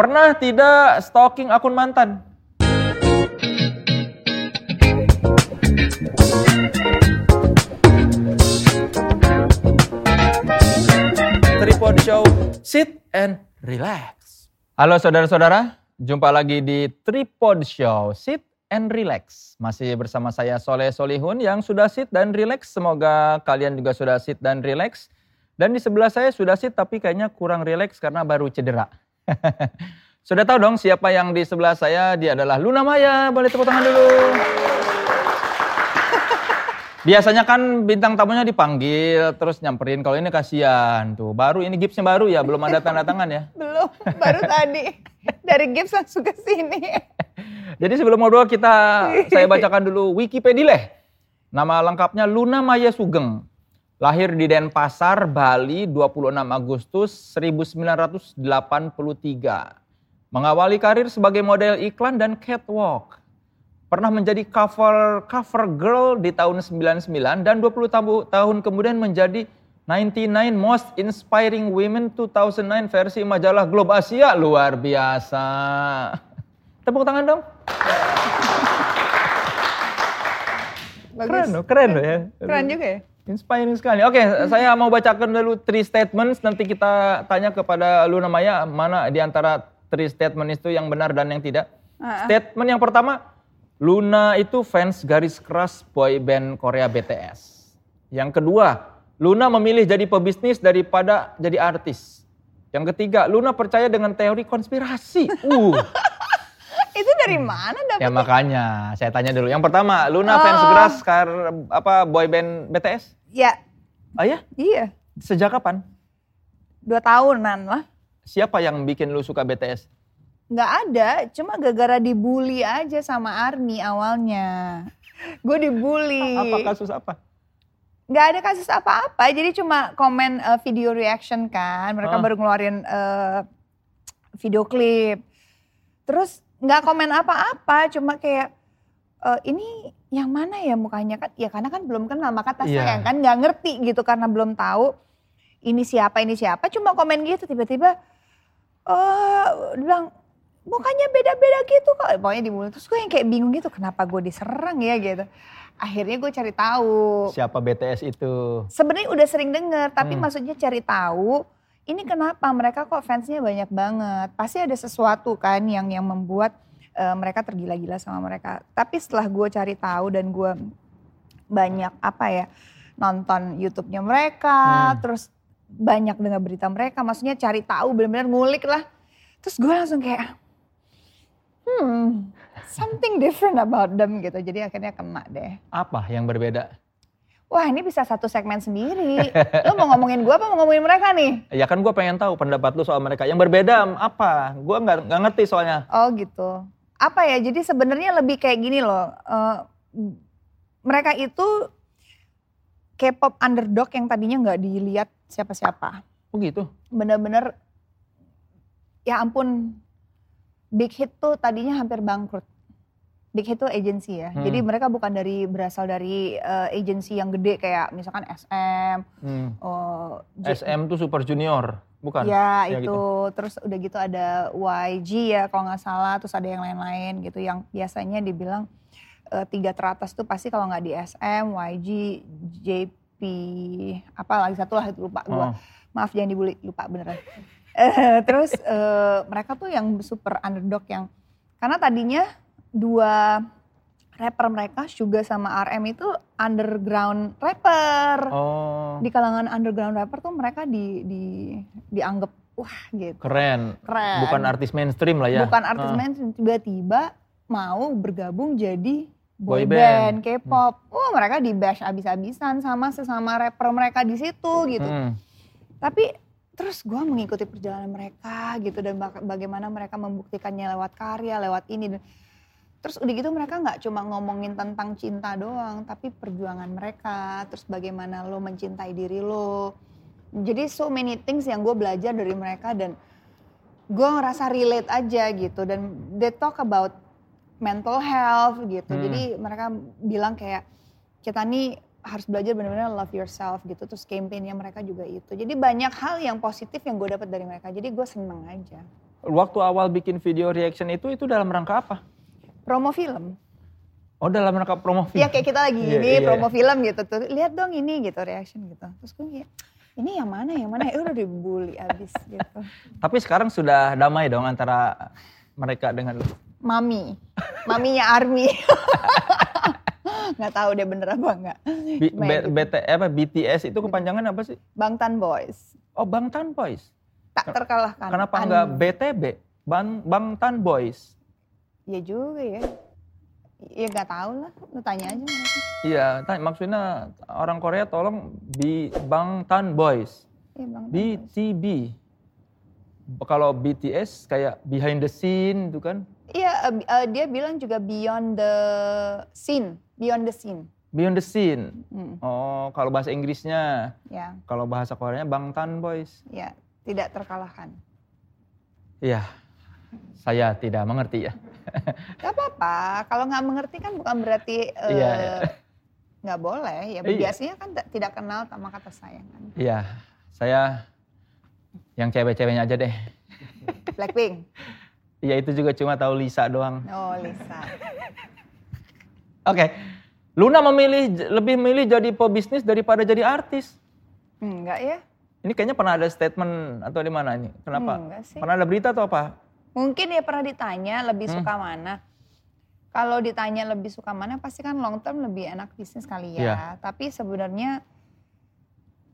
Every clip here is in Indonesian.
Pernah tidak stalking akun mantan? Tripod Show, sit and relax. Halo saudara-saudara, jumpa lagi di Tripod Show, sit and relax. Masih bersama saya Soleh Solihun yang sudah sit dan relax. Semoga kalian juga sudah sit dan relax. Dan di sebelah saya sudah sit tapi kayaknya kurang relax karena baru cedera. sudah tahu dong siapa yang di sebelah saya? Dia adalah Luna Maya. Boleh tepuk tangan dulu. Biasanya kan bintang tamunya dipanggil terus nyamperin. Kalau ini kasihan tuh. Baru ini gipsnya baru ya, belum ada tanda tangan ya. Belum, baru tadi. Dari gips langsung ke sini. Jadi sebelum ngobrol kita saya bacakan dulu Wikipedia. Nama lengkapnya Luna Maya Sugeng. Lahir di Denpasar, Bali 26 Agustus 1983. Mengawali karir sebagai model iklan dan catwalk pernah menjadi cover cover girl di tahun 99 dan 20 tahun kemudian menjadi 99 Most Inspiring Women 2009 versi majalah Globe Asia luar biasa. Tepuk tangan dong. Bagus. Keren loh, keren loh ya. Keren juga ya. Inspiring sekali. Oke, saya mau bacakan dulu three statements. Nanti kita tanya kepada Luna Maya mana di antara three statement itu yang benar dan yang tidak. Ah. Statement yang pertama, Luna itu fans garis keras boy band Korea BTS. Yang kedua, Luna memilih jadi pebisnis daripada jadi artis. Yang ketiga, Luna percaya dengan teori konspirasi. Uh, Itu dari mana dapet? ya makanya saya tanya dulu. Yang pertama, Luna fans Oh. keras kar apa boy band BTS? Ya, Oh ya? iya. Sejak kapan? Dua tahunan lah. Siapa yang bikin lu suka BTS? Nggak ada, cuma gara-gara dibully aja sama Army awalnya. Gue dibully. Apa kasus apa? Nggak ada kasus apa-apa, jadi cuma komen eh, video reaction kan. Mereka Ah. baru ngeluarin eh, video klip. Terus nggak komen apa-apa, cuma kayak eh, ini yang mana ya mukanya kan? Ya karena kan belum kenal, maka tas Iya. sayang kan nggak ngerti gitu karena belum tahu ini siapa ini siapa. Cuma komen gitu tiba-tiba, eh dia bilang mukanya beda-beda gitu kok. Pokoknya di mulut terus gue yang kayak bingung gitu, kenapa gue diserang ya gitu. Akhirnya gue cari tahu Siapa BTS itu? sebenarnya udah sering denger tapi Hmm. maksudnya cari tahu ini kenapa mereka kok fansnya banyak banget pasti ada sesuatu kan yang yang membuat eh, mereka tergila-gila sama mereka tapi setelah gue cari tahu dan gue banyak apa ya nonton YouTube-nya mereka Hmm. terus banyak dengar berita mereka maksudnya cari tahu benar-benar ngulik lah terus gue langsung kayak hmm something different about them gitu jadi akhirnya kena deh Apa yang berbeda? Wah ini bisa satu segmen sendiri. Lo mau ngomongin gue apa mau ngomongin mereka nih? Ya kan gue pengen tahu pendapat lu soal mereka. Yang berbeda apa? Gue nggak ngerti soalnya. Oh gitu. Apa ya? Jadi sebenarnya lebih kayak gini loh. eh, mereka itu K-pop underdog yang tadinya nggak dilihat siapa-siapa. Oh gitu. Bener-bener ya ampun Big Hit tuh tadinya hampir bangkrut. Big Hit tuh agency ya. Hmm. Jadi mereka bukan dari berasal dari eh, agency yang gede kayak misalkan SM, Hmm. oh, J- SM tuh Super Junior, bukan? Ya, Ya, itu gitu. terus udah gitu ada YG ya kalau nggak salah terus ada yang lain-lain gitu yang biasanya dibilang eh, tiga teratas tuh pasti kalau nggak di SM, YG, JP, apa lagi satu lah itu lupa Oh. gua. Maaf jangan dibully lupa beneran. Eh, terus eh, mereka tuh yang super underdog yang karena tadinya dua rapper mereka juga sama RM itu underground rapper Oh, di kalangan underground rapper tuh mereka di, di dianggap wah gitu keren. keren Bukan artis mainstream lah ya. bukan artis Ah. main tiba-tiba mau bergabung jadi Boy boy, band. band, K-pop wah mereka di bash abis-abisan sama sesama rapper mereka di situ gitu Hmm. tapi terus gue mengikuti perjalanan mereka gitu dan bak- bagaimana mereka membuktikannya lewat karya lewat ini dan terus udah gitu mereka nggak cuma ngomongin tentang cinta doang tapi perjuangan mereka terus bagaimana lo mencintai diri lo. Jadi so many things yang gue belajar dari mereka dan gue ngerasa relate aja gitu. Dan they talk about mental health gitu. Hmm. jadi mereka bilang kayak kita nih harus belajar benar-benar love yourself gitu. Terus campaignnya mereka juga itu. Jadi banyak hal yang positif yang gue dapat dari mereka. Jadi gue seneng aja. Waktu awal bikin video reaction itu itu dalam rangka apa? Promo film. Oh dalam rangka promo film? Iya kayak kita lagi Iya, ini iya. promo film gitu tuh. Lihat dong ini gitu reaction gitu. Terus gue kayak ini yang mana yang mana? Eh udah dibully abis gitu. Tapi sekarang sudah damai dong antara mereka dengan lu. Mami, maminya Army. nggak tahu dia bener apa nggak. B- ya B- gitu. BT, apa, BTS itu kepanjangan apa sih? Bangtan Boys. Oh Bangtan Boys. Tak terkalahkan. Kenapa An- enggak BTB? Bang, Bangtan Boys. Ya juga ya. Ya nggak tahu lah, lu tanya aja. Iya, tanya, maksudnya orang Korea tolong di Bangtan Boys. Iya Bangtan Boys. BTB. Kalau BTS kayak behind the scene itu kan. Iya, eh, eh, dia bilang juga beyond the scene, beyond the scene. Beyond the scene. Hmm, Oh, kalau bahasa Inggrisnya, ya, kalau bahasa Koreanya Bangtan Boys. ya, tidak terkalahkan. Iya. Saya tidak mengerti ya. Gak apa-apa, kalau nggak mengerti kan bukan berarti eh, Iya, iya. nggak boleh. Ya Iya. biasanya kan tidak kenal sama kata sayang kan. Iya, saya yang cewek-ceweknya aja deh. Blackpink. Iya itu juga cuma tahu Lisa doang. Oh Lisa. Oke, Luna memilih lebih milih jadi pebisnis daripada jadi artis. Enggak ya? Ini kayaknya pernah ada statement atau di mana ini? Kenapa? Enggak sih. Pernah ada berita atau apa? Mungkin ya pernah ditanya lebih Hmm. suka mana. Kalau ditanya lebih suka mana pasti kan long term lebih enak bisnis kali ya. Iya. Tapi sebenarnya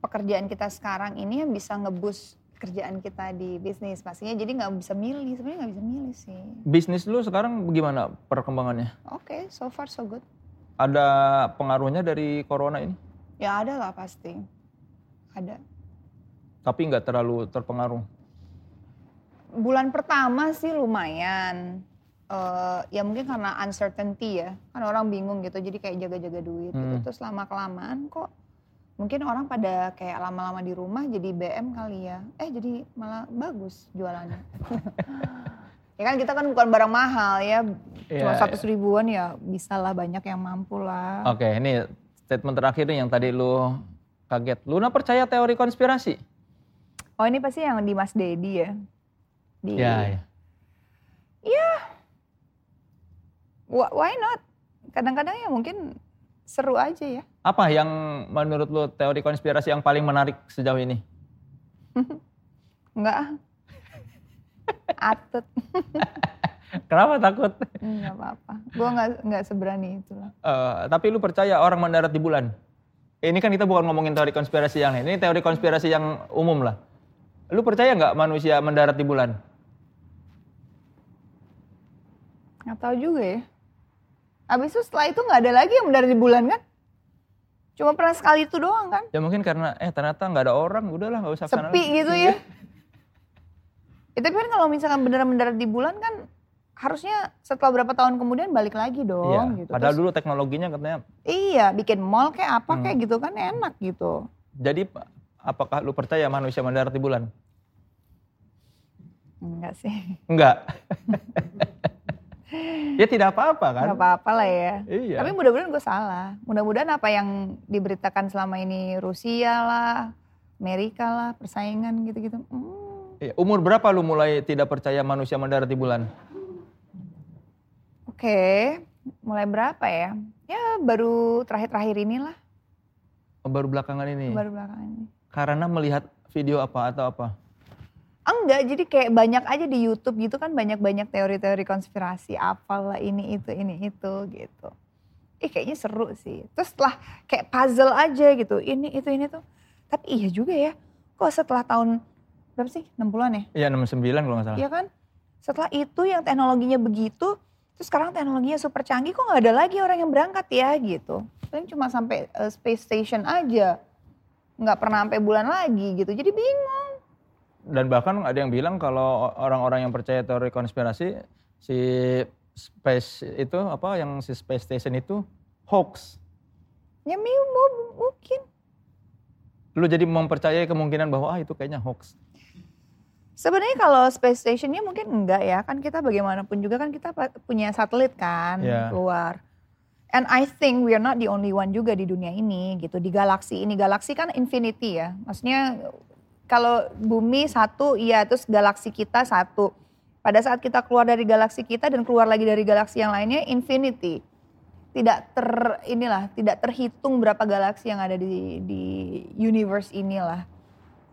pekerjaan kita sekarang ini yang bisa ngebus kerjaan kita di bisnis pastinya jadi nggak bisa milih sebenarnya nggak bisa milih sih. Bisnis lu sekarang bagaimana perkembangannya? Oke, so far so good. Ada pengaruhnya dari corona ini? Ya ada lah pasti. Ada. Tapi nggak terlalu terpengaruh. Bulan pertama sih lumayan. Eh, ya mungkin karena uncertainty ya. Kan orang bingung gitu jadi kayak jaga-jaga duit gitu. Hmm. Terus lama kelamaan kok mungkin orang pada kayak lama-lama di rumah jadi BM kali ya. Eh jadi malah bagus jualannya. ya kan kita kan bukan barang mahal ya. Cuma Iya, seratus ribuan ya bisa lah banyak yang mampu lah. Oke, ini statement terakhir nih yang tadi lu kaget. Luna percaya teori konspirasi? Oh ini pasti yang di Mas Dedi ya. Di, Ya, ya. Wh- Why not? Kadang-kadang ya mungkin seru aja ya. Apa yang menurut lu teori konspirasi yang paling menarik sejauh ini? Enggak. Atut. Kenapa takut? Enggak apa-apa. Gue nggak nggak seberani itu lah. Eh, tapi lu percaya orang mendarat di bulan? Ini kan kita bukan ngomongin teori konspirasi yang lain. Ini teori konspirasi yang umum lah. Lu percaya nggak manusia mendarat di bulan? Nggak tahu juga ya. Abis itu setelah itu nggak ada lagi yang mendarat di bulan kan? Cuma pernah sekali itu doang kan? Ya mungkin karena eh ternyata nggak ada orang, udahlah nggak usah Sepi lagi. gitu ya. Ya, tapi kan kalau misalkan beneran mendarat di bulan kan harusnya setelah berapa tahun kemudian balik lagi Iya. dong gitu. Padahal Terus, dulu teknologinya katanya. iya bikin mall kayak apa Hmm. kayak gitu kan enak gitu. Jadi apakah lu percaya manusia mendarat di bulan? Enggak sih. Enggak. ya tidak apa-apa kan? Enggak apa-apa lah ya. Iya. Tapi mudah-mudahan gue salah. Mudah-mudahan apa yang diberitakan selama ini Rusia lah, Amerika lah, persaingan gitu-gitu. Hmm, Iya. Umur berapa lu mulai tidak percaya manusia mendarat di bulan? Oke, mulai berapa ya? Ya baru terakhir-terakhir inilah, Oh, Baru belakangan ini. baru belakangan ini. Karena melihat video apa atau apa? Enggak, jadi kayak banyak aja di YouTube gitu kan banyak-banyak teori-teori konspirasi, apalah ini itu ini itu gitu. Ih kayaknya seru sih. Terus setelah kayak puzzle aja gitu, ini itu ini tuh. Tapi iya juga ya, kok setelah tahun berapa sih? 60-an ya? Iya 69 kalau nggak salah. Iya kan? Setelah itu yang teknologinya begitu, terus sekarang teknologinya super canggih, kok nggak ada lagi orang yang berangkat ya gitu. Paling cuma sampai eh, space station aja, nggak pernah sampai bulan lagi gitu. Jadi bingung. Dan bahkan ada yang bilang kalau orang-orang yang percaya teori konspirasi si space itu apa yang si space station itu hoax. Ya mungkin. Lu jadi mempercayai kemungkinan bahwa ah itu kayaknya hoax. Sebenarnya kalau space stationnya mungkin enggak ya, kan kita bagaimanapun juga kan kita punya satelit kan Iya. keluar. And I think we are not the only one juga di dunia ini gitu, di galaksi ini. Galaksi kan infinity ya, maksudnya kalau bumi satu, iya terus galaksi kita satu. Pada saat kita keluar dari galaksi kita dan keluar lagi dari galaksi yang lainnya, infinity. Tidak ter inilah, tidak terhitung berapa galaksi yang ada di di universe inilah.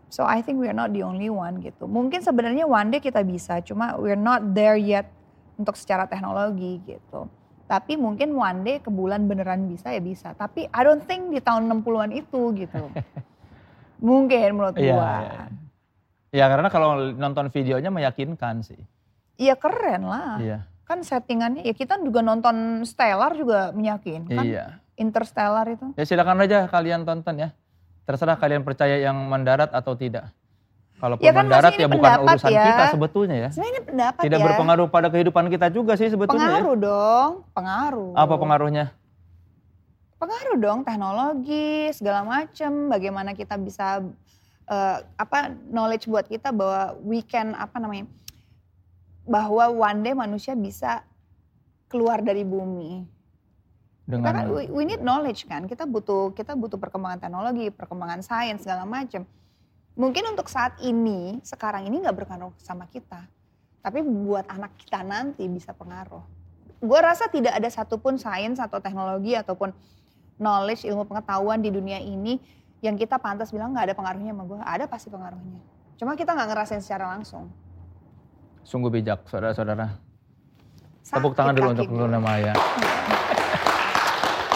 So I think we're not the only one gitu. Mungkin sebenarnya one day kita bisa, cuma we're not there yet untuk secara teknologi gitu. Tapi mungkin one day ke bulan beneran bisa ya bisa. Tapi I don't think di tahun 60-an itu gitu. mungkin menurut Iya, gua. iya. Ya karena kalau nonton videonya meyakinkan sih. Iya keren lah. Iya. Kan settingannya ya kita juga nonton Stellar juga meyakinkan. Iya. Interstellar itu. Ya silakan aja kalian tonton ya. Terserah kalian percaya yang mendarat atau tidak. Kalaupun Ya kan mendarat ya bukan urusan ya. kita sebetulnya ya. Sebenarnya ini pendapat Tidak ya. berpengaruh pada kehidupan kita juga sih sebetulnya ya. Pengaruh dong, pengaruh. Apa pengaruhnya? Pengaruh dong teknologi segala macam. Bagaimana kita bisa eh, apa knowledge buat kita bahwa we can apa namanya bahwa one day manusia bisa keluar dari bumi. Kita kan Dengan we, we need knowledge kan. Kita butuh kita butuh perkembangan teknologi, perkembangan sains segala macam. Mungkin untuk saat ini, sekarang ini nggak berpengaruh sama kita. Tapi buat anak kita nanti bisa pengaruh. Gue rasa tidak ada satupun sains atau teknologi ataupun knowledge, ilmu pengetahuan di dunia ini yang kita pantas bilang nggak ada pengaruhnya sama gue. Ada pasti pengaruhnya. Cuma kita nggak ngerasain secara langsung. sungguh bijak saudara-saudara. Tepuk tangan dulu untuk. Luna Maya.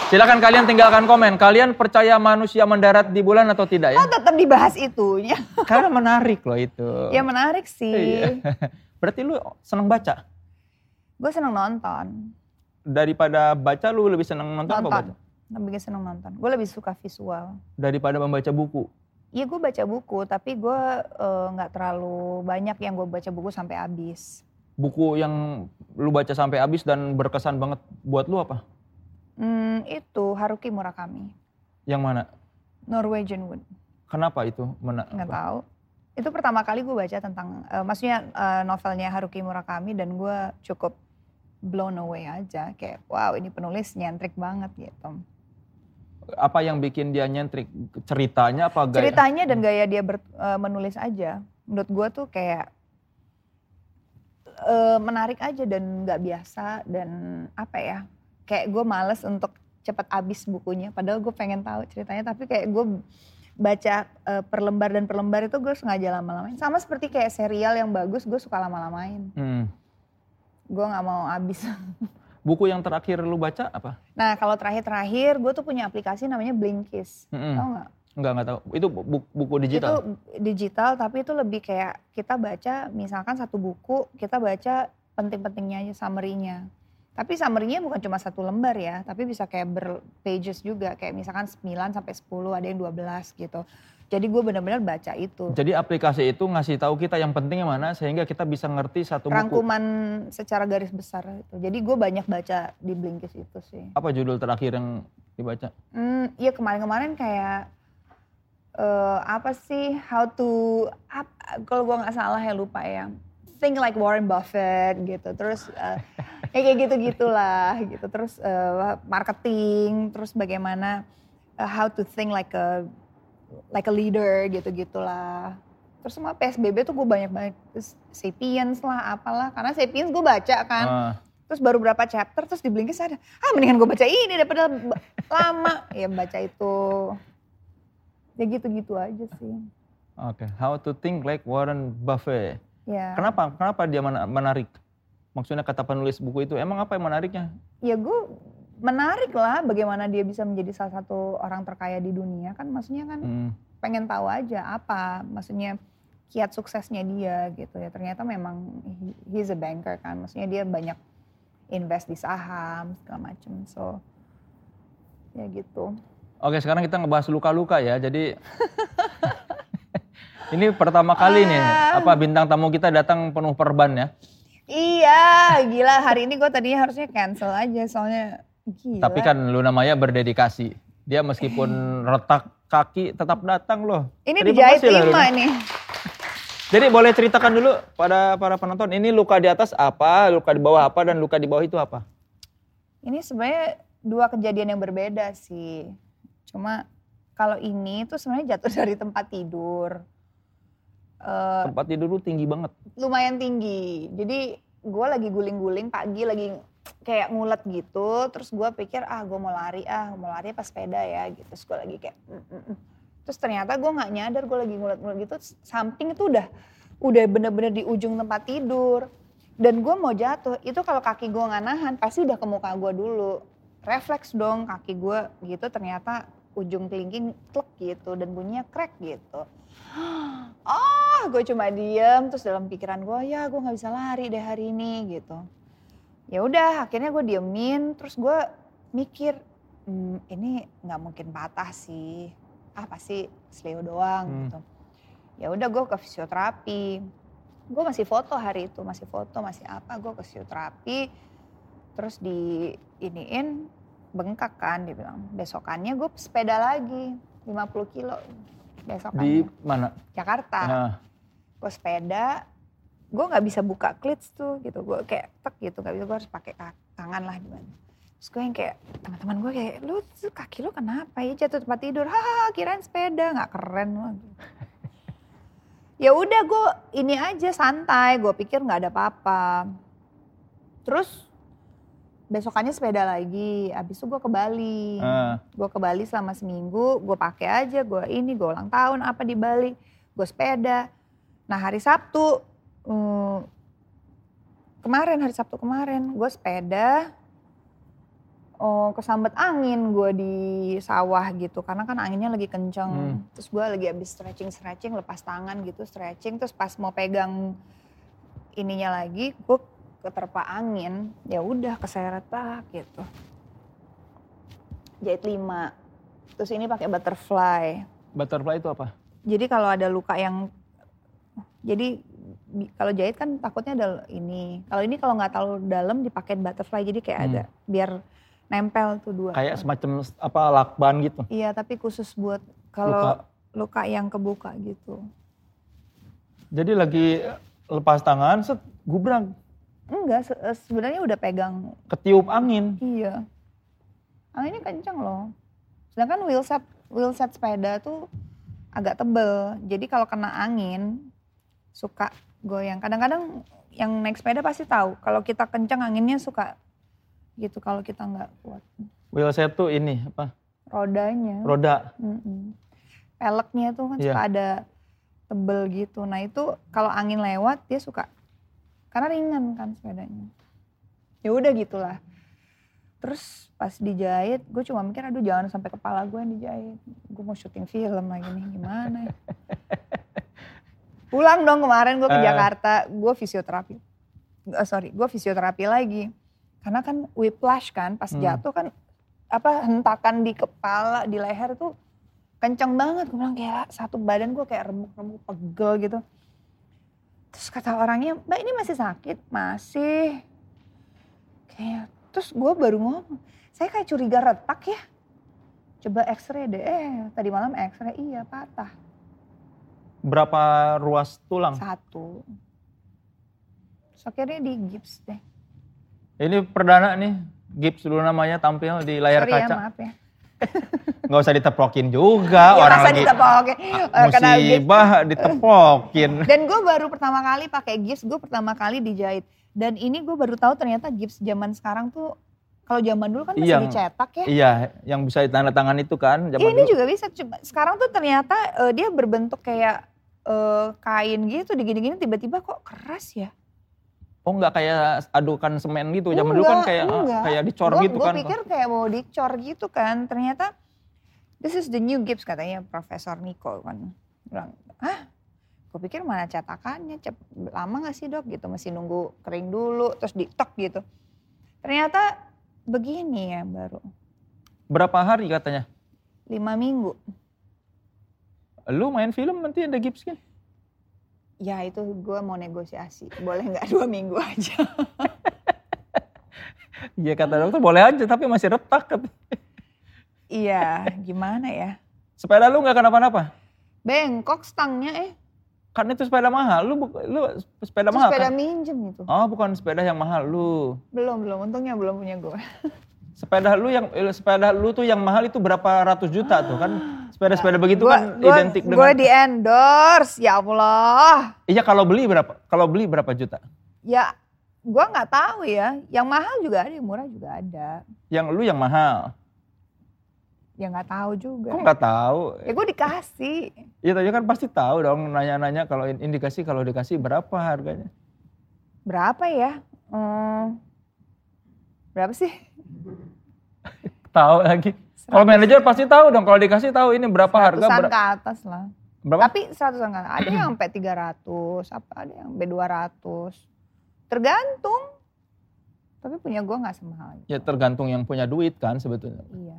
Silakan kalian tinggalkan komen. Kalian percaya manusia mendarat di bulan atau tidak ya? Oh tetap dibahas itunya. Karena menarik loh itu. ya menarik sih. Iya. Berarti lu seneng baca? Gue seneng nonton. Daripada baca lu lebih seneng nonton, apa baca? Lebih seneng nonton. Gue lebih suka visual. Daripada membaca buku. Iya gue baca buku, tapi gue eh, nggak terlalu banyak yang gue baca buku sampai habis. Buku yang lu baca sampai habis dan berkesan banget buat lu apa? Hmm, itu Haruki Murakami, Yang mana? Norwegian Wood. Kenapa itu? Mena- Nggak apa? tahu. Itu pertama kali gue baca tentang, eh, maksudnya eh, novelnya Haruki Murakami dan gue cukup blown away aja. Kayak wow ini penulis nyentrik banget gitu. Apa yang bikin dia nyentrik? Ceritanya apa gaya? Ceritanya dan gaya dia ber- eh, menulis aja. Menurut gue tuh kayak eh, menarik aja dan nggak biasa dan apa ya? Kayak gue males untuk cepat habis bukunya. Padahal gue pengen tahu ceritanya, tapi kayak gue baca eh, per lembar dan per lembar itu gue sengaja lama-lamain. Sama seperti kayak serial yang bagus, gue suka lama-lamain. Hmm. Gue nggak mau habis. Buku yang terakhir lu baca apa? Nah kalau terakhir-terakhir, gue tuh punya aplikasi namanya Blinkist. Mm-mm. Tau nggak? Enggak, enggak tahu. Itu bu- buku digital. Itu digital tapi itu lebih kayak kita baca misalkan satu buku, kita baca penting-pentingnya aja summary-nya. Tapi summary-nya bukan cuma satu lembar ya, tapi bisa kayak berpages juga. Kayak misalkan 9 sampai 10, ada yang 12 gitu. Jadi gue benar-benar baca itu. Jadi aplikasi itu ngasih tahu kita yang penting yang mana sehingga kita bisa ngerti satu buku. Rangkuman secara garis besar itu. Jadi gue banyak baca di Blinkist itu sih. Apa judul terakhir yang dibaca? Hmm, iya kemarin-kemarin kayak eh, apa sih how to ap- kalau gua nggak salah ya lupa ya think like Warren Buffett gitu terus eh, ya kayak gitu gitulah gitu terus eh, marketing terus bagaimana how to think like a like a leader gitu gitulah terus semua PSBB tuh gue banyak banget. Terus Sapiens lah apalah. Karena Sapiens gue baca kan. Ah, terus baru berapa chapter terus di Blinkist ada ah mendingan gue baca ini daripada lama. Ya baca itu. Ya gitu-gitu aja sih. Oke, How to Think Like Warren Buffett. ya. Kenapa? Kenapa dia mena- menarik? Maksudnya kata penulis buku itu, emang apa yang menariknya? ya gue menarik lah bagaimana dia bisa menjadi salah satu orang terkaya di dunia kan maksudnya kan Hmm. pengen tahu aja apa maksudnya kiat suksesnya dia gitu ya ternyata memang he- he's a banker kan maksudnya dia banyak invest di saham segala macem so ya gitu Oke, sekarang kita ngebahas luka-luka ya. Jadi ini pertama kali nih Ah. apa bintang tamu kita datang penuh perban ya. Iya, gila hari ini gue tadinya harusnya cancel aja soalnya gila. Tapi kan Luna Maya berdedikasi. Dia meskipun retak kaki tetap datang loh. ini dijahit lima nih. Jadi boleh ceritakan dulu pada para penonton ini luka di atas apa, luka di bawah apa dan luka di bawah itu apa? Ini sebenarnya dua kejadian yang berbeda sih. Cuma kalau ini tuh sebenarnya jatuh dari tempat tidur. Uh, Tempat tidur lu tinggi banget. Lumayan tinggi. Jadi gue lagi guling-guling pagi lagi kayak ngulet gitu. Terus gue pikir ah gue mau lari ah mau lari pas sepeda ya gitu. Terus gue lagi kayak mm, mm, mm. terus ternyata gue nggak nyadar gue lagi ngulet-ngulet gitu. Samping itu udah udah bener-bener di ujung tempat tidur. Dan gue mau jatuh itu kalau kaki gue nggak nahan pasti udah ke muka gue dulu. Refleks dong kaki gue gitu ternyata ujung kelingking klek gitu dan bunyinya crack gitu oh gue cuma diem terus dalam pikiran gue ya gue nggak bisa lari deh hari ini gitu ya udah akhirnya gue diemin terus gue mikir hmm, ini nggak mungkin patah sih ah pasti sleo doang hmm. gitu ya udah gue ke fisioterapi gue masih foto hari itu masih foto masih apa gue ke fisioterapi terus di iniin bengkak kan dibilang besokannya gue sepeda lagi 50 kilo besok Di mana? Jakarta. Nah. Gue sepeda, gue nggak bisa buka klits tuh gitu. Gue kayak tek gitu, nggak bisa. Gue harus pakai tangan lah gimana. Terus gue yang kayak teman-teman gue kayak, lu kaki lu kenapa ya jatuh tempat tidur? Haha, kirain sepeda nggak keren loh. ya udah gue ini aja santai. Gue pikir nggak ada apa-apa. Terus besokannya sepeda lagi. Abis itu gue ke Bali. Uh. Gue ke Bali selama seminggu, gue pakai aja, gue ini, gue ulang tahun apa di Bali. Gue sepeda. Nah hari Sabtu, hmm, kemarin hari Sabtu kemarin, gue sepeda. Oh, kesambet angin gue di sawah gitu karena kan anginnya lagi kenceng hmm. terus gue lagi abis stretching stretching lepas tangan gitu stretching terus pas mau pegang ininya lagi gue keterpa angin ya udah keseret tak gitu jahit lima terus ini pakai butterfly butterfly itu apa jadi kalau ada luka yang jadi kalau jahit kan takutnya ada ini kalau ini kalau nggak terlalu dalam dipakai butterfly jadi kayak hmm. ada biar nempel tuh dua kayak semacam apa lakban gitu iya tapi khusus buat kalau luka. luka yang kebuka gitu jadi lagi lepas tangan set gubrang Enggak, se eh, sebenarnya udah pegang. Ketiup angin. Iya. Anginnya kenceng loh. Sedangkan wheelset wheelset sepeda tuh agak tebel. Jadi kalau kena angin suka goyang. Kadang-kadang yang naik sepeda pasti tahu kalau kita kenceng anginnya suka gitu kalau kita nggak kuat. Wheelset tuh ini apa? Rodanya. Roda. Mm -mm. Peleknya tuh kan yeah. suka ada tebel gitu. Nah itu kalau angin lewat dia suka karena ringan kan sepedanya ya udah gitulah terus pas dijahit gue cuma mikir aduh jangan sampai kepala gue yang dijahit gue mau syuting film lagi nih gimana pulang dong kemarin gue ke uh. Jakarta gue fisioterapi uh, sorry gue fisioterapi lagi karena kan whiplash kan pas hmm. jatuh kan apa hentakan di kepala di leher tuh kencang banget gue bilang kayak satu badan gue kayak remuk-remuk pegel gitu Terus kata orangnya, mbak ini masih sakit? Masih. Kayak, terus gue baru ngomong, saya kayak curiga retak ya. Coba x-ray deh, eh tadi malam x-ray, iya patah. Berapa ruas tulang? Satu. Terus akhirnya di gips deh. Ini perdana nih, gips dulu namanya tampil di layar Sorry kaca. Ya, maaf ya. Nggak usah ditepokin juga ya, orang lagi ditepokin. Ah, musibah ditepokin. Dan gue baru pertama kali pakai gips, gue pertama kali dijahit. Dan ini gue baru tahu ternyata gips zaman sekarang tuh kalau zaman dulu kan masih yang, dicetak ya. Iya, yang bisa ditanda tangan itu kan. Zaman ini dulu. juga bisa. Sekarang tuh ternyata uh, dia berbentuk kayak uh, kain gitu, digini-gini tiba-tiba kok keras ya. Oh nggak kayak adukan semen gitu. Zaman dulu kan kayak enggak. kayak dicor gua, gitu gua kan. Gue pikir kayak mau dicor gitu kan. Ternyata this is the new gips katanya Profesor Niko kan. Bilang, hah? Gue pikir mana cetakannya, cep, lama gak sih dok gitu. Masih nunggu kering dulu, terus ditok gitu. Ternyata begini ya baru. Berapa hari katanya? Lima minggu. Lu main film nanti ada gips kan? Ya itu gue mau negosiasi, boleh nggak dua minggu aja. Iya kata dokter boleh aja tapi masih retak. iya gimana ya. Sepeda lu nggak kenapa-napa? Bengkok stangnya eh. Kan itu sepeda mahal, lu lu sepeda itu mahal sepeda kan? minjem itu. Oh bukan sepeda yang mahal lu. Belum belum, untungnya belum punya gue. sepeda lu yang eh, sepeda lu tuh yang mahal itu berapa ratus juta tuh kan? Sepeda-sepeda begitu gua, kan gua, identik dengan gue di endorse. Ya Allah. Iya kalau beli berapa kalau beli berapa juta? Ya gue nggak tahu ya. Yang mahal juga ada yang murah juga ada. Yang lu yang mahal ya nggak tahu juga kok nggak tahu ya gue dikasih iya tadi kan pasti tahu dong nanya-nanya kalau indikasi kalau dikasih berapa harganya berapa ya hmm, berapa sih tahu lagi. Kalau manajer pasti tahu dong. Kalau dikasih tahu ini berapa harga. Ber ke atas lah. Berapa? Tapi seratusan kan. Ada yang sampai 300, apa ada yang sampai 200. Tergantung. Tapi punya gue nggak semahal. Ya tergantung yang punya duit kan sebetulnya. Iya.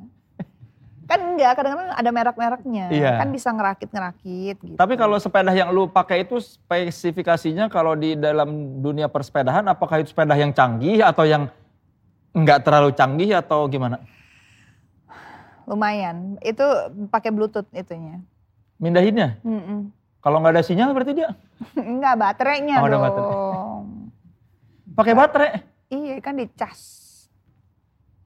Kan enggak, kadang-kadang ada merek-mereknya. Iya. Kan bisa ngerakit-ngerakit gitu. Tapi kalau sepeda yang lu pakai itu spesifikasinya kalau di dalam dunia persepedahan apakah itu sepeda yang canggih atau yang Enggak terlalu canggih atau gimana? Lumayan. Itu pakai Bluetooth itunya. Mindahinnya? Mm -mm. Kalau nggak ada sinyal berarti dia? Enggak, baterainya oh, dong. Baterai. Pakai baterai? Iya, kan dicas.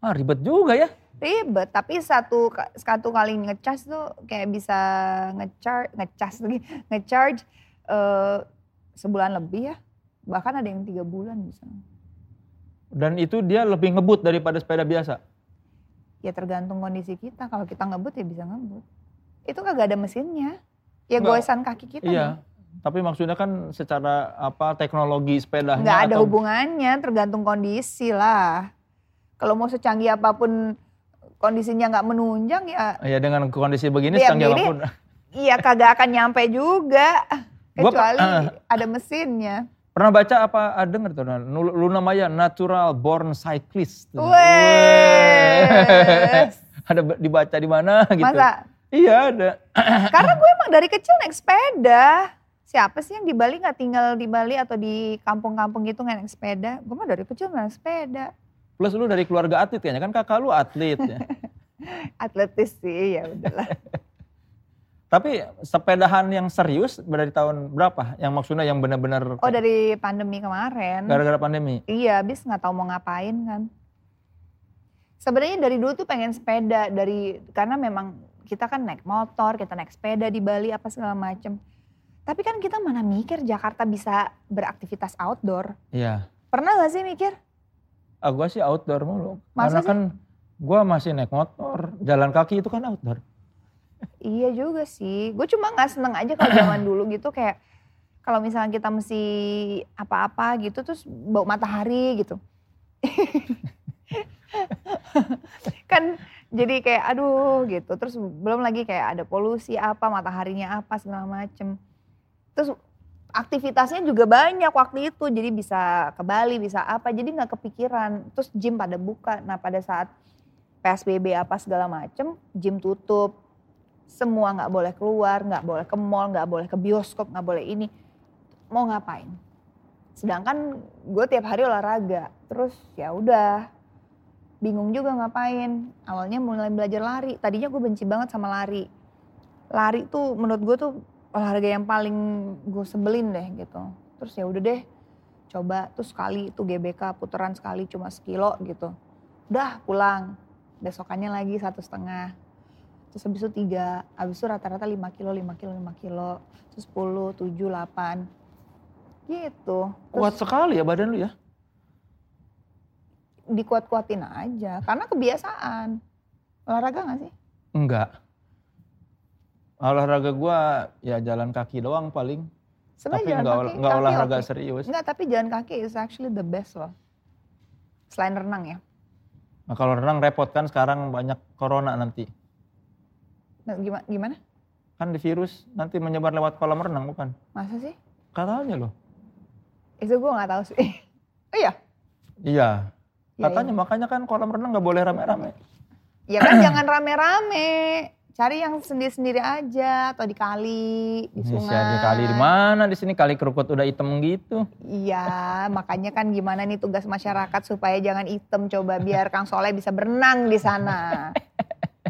Ah, ribet juga ya. Ribet, tapi satu satu kali ngecas tuh kayak bisa ngecharge, ngecas lagi, ngecharge uh, sebulan lebih ya. Bahkan ada yang tiga bulan bisa. Dan itu dia lebih ngebut daripada sepeda biasa? Ya tergantung kondisi kita. Kalau kita ngebut ya bisa ngebut. Itu kagak ada mesinnya. Ya Enggak. goesan kaki kita. Iya. Nih. Tapi maksudnya kan secara apa teknologi sepeda Nggak ada atau... hubungannya, tergantung kondisi lah. Kalau mau secanggih apa pun kondisinya nggak menunjang ya. Iya dengan kondisi begini ya, secanggih apa pun. Iya kagak akan nyampe juga. Kecuali gua, uh, ada mesinnya. Pernah baca apa ada denger tuh Luna Maya Natural Born Cyclist. ada dibaca di mana gitu. Masa? Iya ada. Karena gue emang dari kecil naik sepeda. Siapa sih yang di Bali nggak tinggal di Bali atau di kampung-kampung gitu naik sepeda? Gue mah dari kecil naik sepeda. Plus lu dari keluarga atlet kayaknya kan kakak lu atlet ya. Atletis sih ya udahlah. Tapi sepedahan yang serius dari tahun berapa? Yang maksudnya yang benar-benar Oh dari pandemi kemarin. Gara-gara pandemi? Iya, habis nggak tahu mau ngapain kan. Sebenarnya dari dulu tuh pengen sepeda dari karena memang kita kan naik motor, kita naik sepeda di Bali apa segala macem. Tapi kan kita mana mikir Jakarta bisa beraktivitas outdoor. Iya. Pernah gak sih mikir? Ah, gue sih outdoor mulu. Masa Karena sih? kan gue masih naik motor, jalan kaki itu kan outdoor. Iya juga sih. Gue cuma nggak seneng aja kalau zaman dulu gitu kayak kalau misalnya kita mesti apa-apa gitu terus bau matahari gitu. kan jadi kayak aduh gitu. Terus belum lagi kayak ada polusi apa, mataharinya apa segala macem. Terus aktivitasnya juga banyak waktu itu. Jadi bisa ke Bali, bisa apa. Jadi nggak kepikiran. Terus gym pada buka. Nah pada saat PSBB apa segala macem, gym tutup semua nggak boleh keluar, nggak boleh ke mall, nggak boleh ke bioskop, nggak boleh ini. Mau ngapain? Sedangkan gue tiap hari olahraga, terus ya udah bingung juga ngapain. Awalnya mulai belajar lari, tadinya gue benci banget sama lari. Lari tuh menurut gue tuh olahraga yang paling gue sebelin deh gitu. Terus ya udah deh, coba tuh sekali itu GBK puteran sekali cuma sekilo gitu. Udah pulang, besokannya lagi satu setengah terus habis itu tiga, habis itu rata-rata lima kilo, lima kilo, lima kilo, terus sepuluh, tujuh, delapan, gitu. Terus, Kuat sekali ya badan lu ya? Dikuat-kuatin aja, karena kebiasaan. Olahraga gak sih? Enggak. Olahraga gua ya jalan kaki doang paling. Sebenarnya tapi enggak, kaki, enggak olahraga okay. serius. Enggak, tapi jalan kaki is actually the best loh. Selain renang ya. Nah kalau renang repot kan sekarang banyak corona nanti. Nah, gimana, gimana? Kan di virus nanti menyebar lewat kolam renang bukan? Masa sih? Katanya loh. Itu gue gak tahu sih. oh iya? Iya. Katanya iya. makanya kan kolam renang gak boleh rame-rame. Ya kan jangan rame-rame. Cari yang sendiri-sendiri aja atau di kali, di sungai. Di kali di mana? Di sini kali kerukut udah hitam gitu. Iya, makanya kan gimana nih tugas masyarakat supaya jangan hitam coba biar Kang Soleh bisa berenang di sana.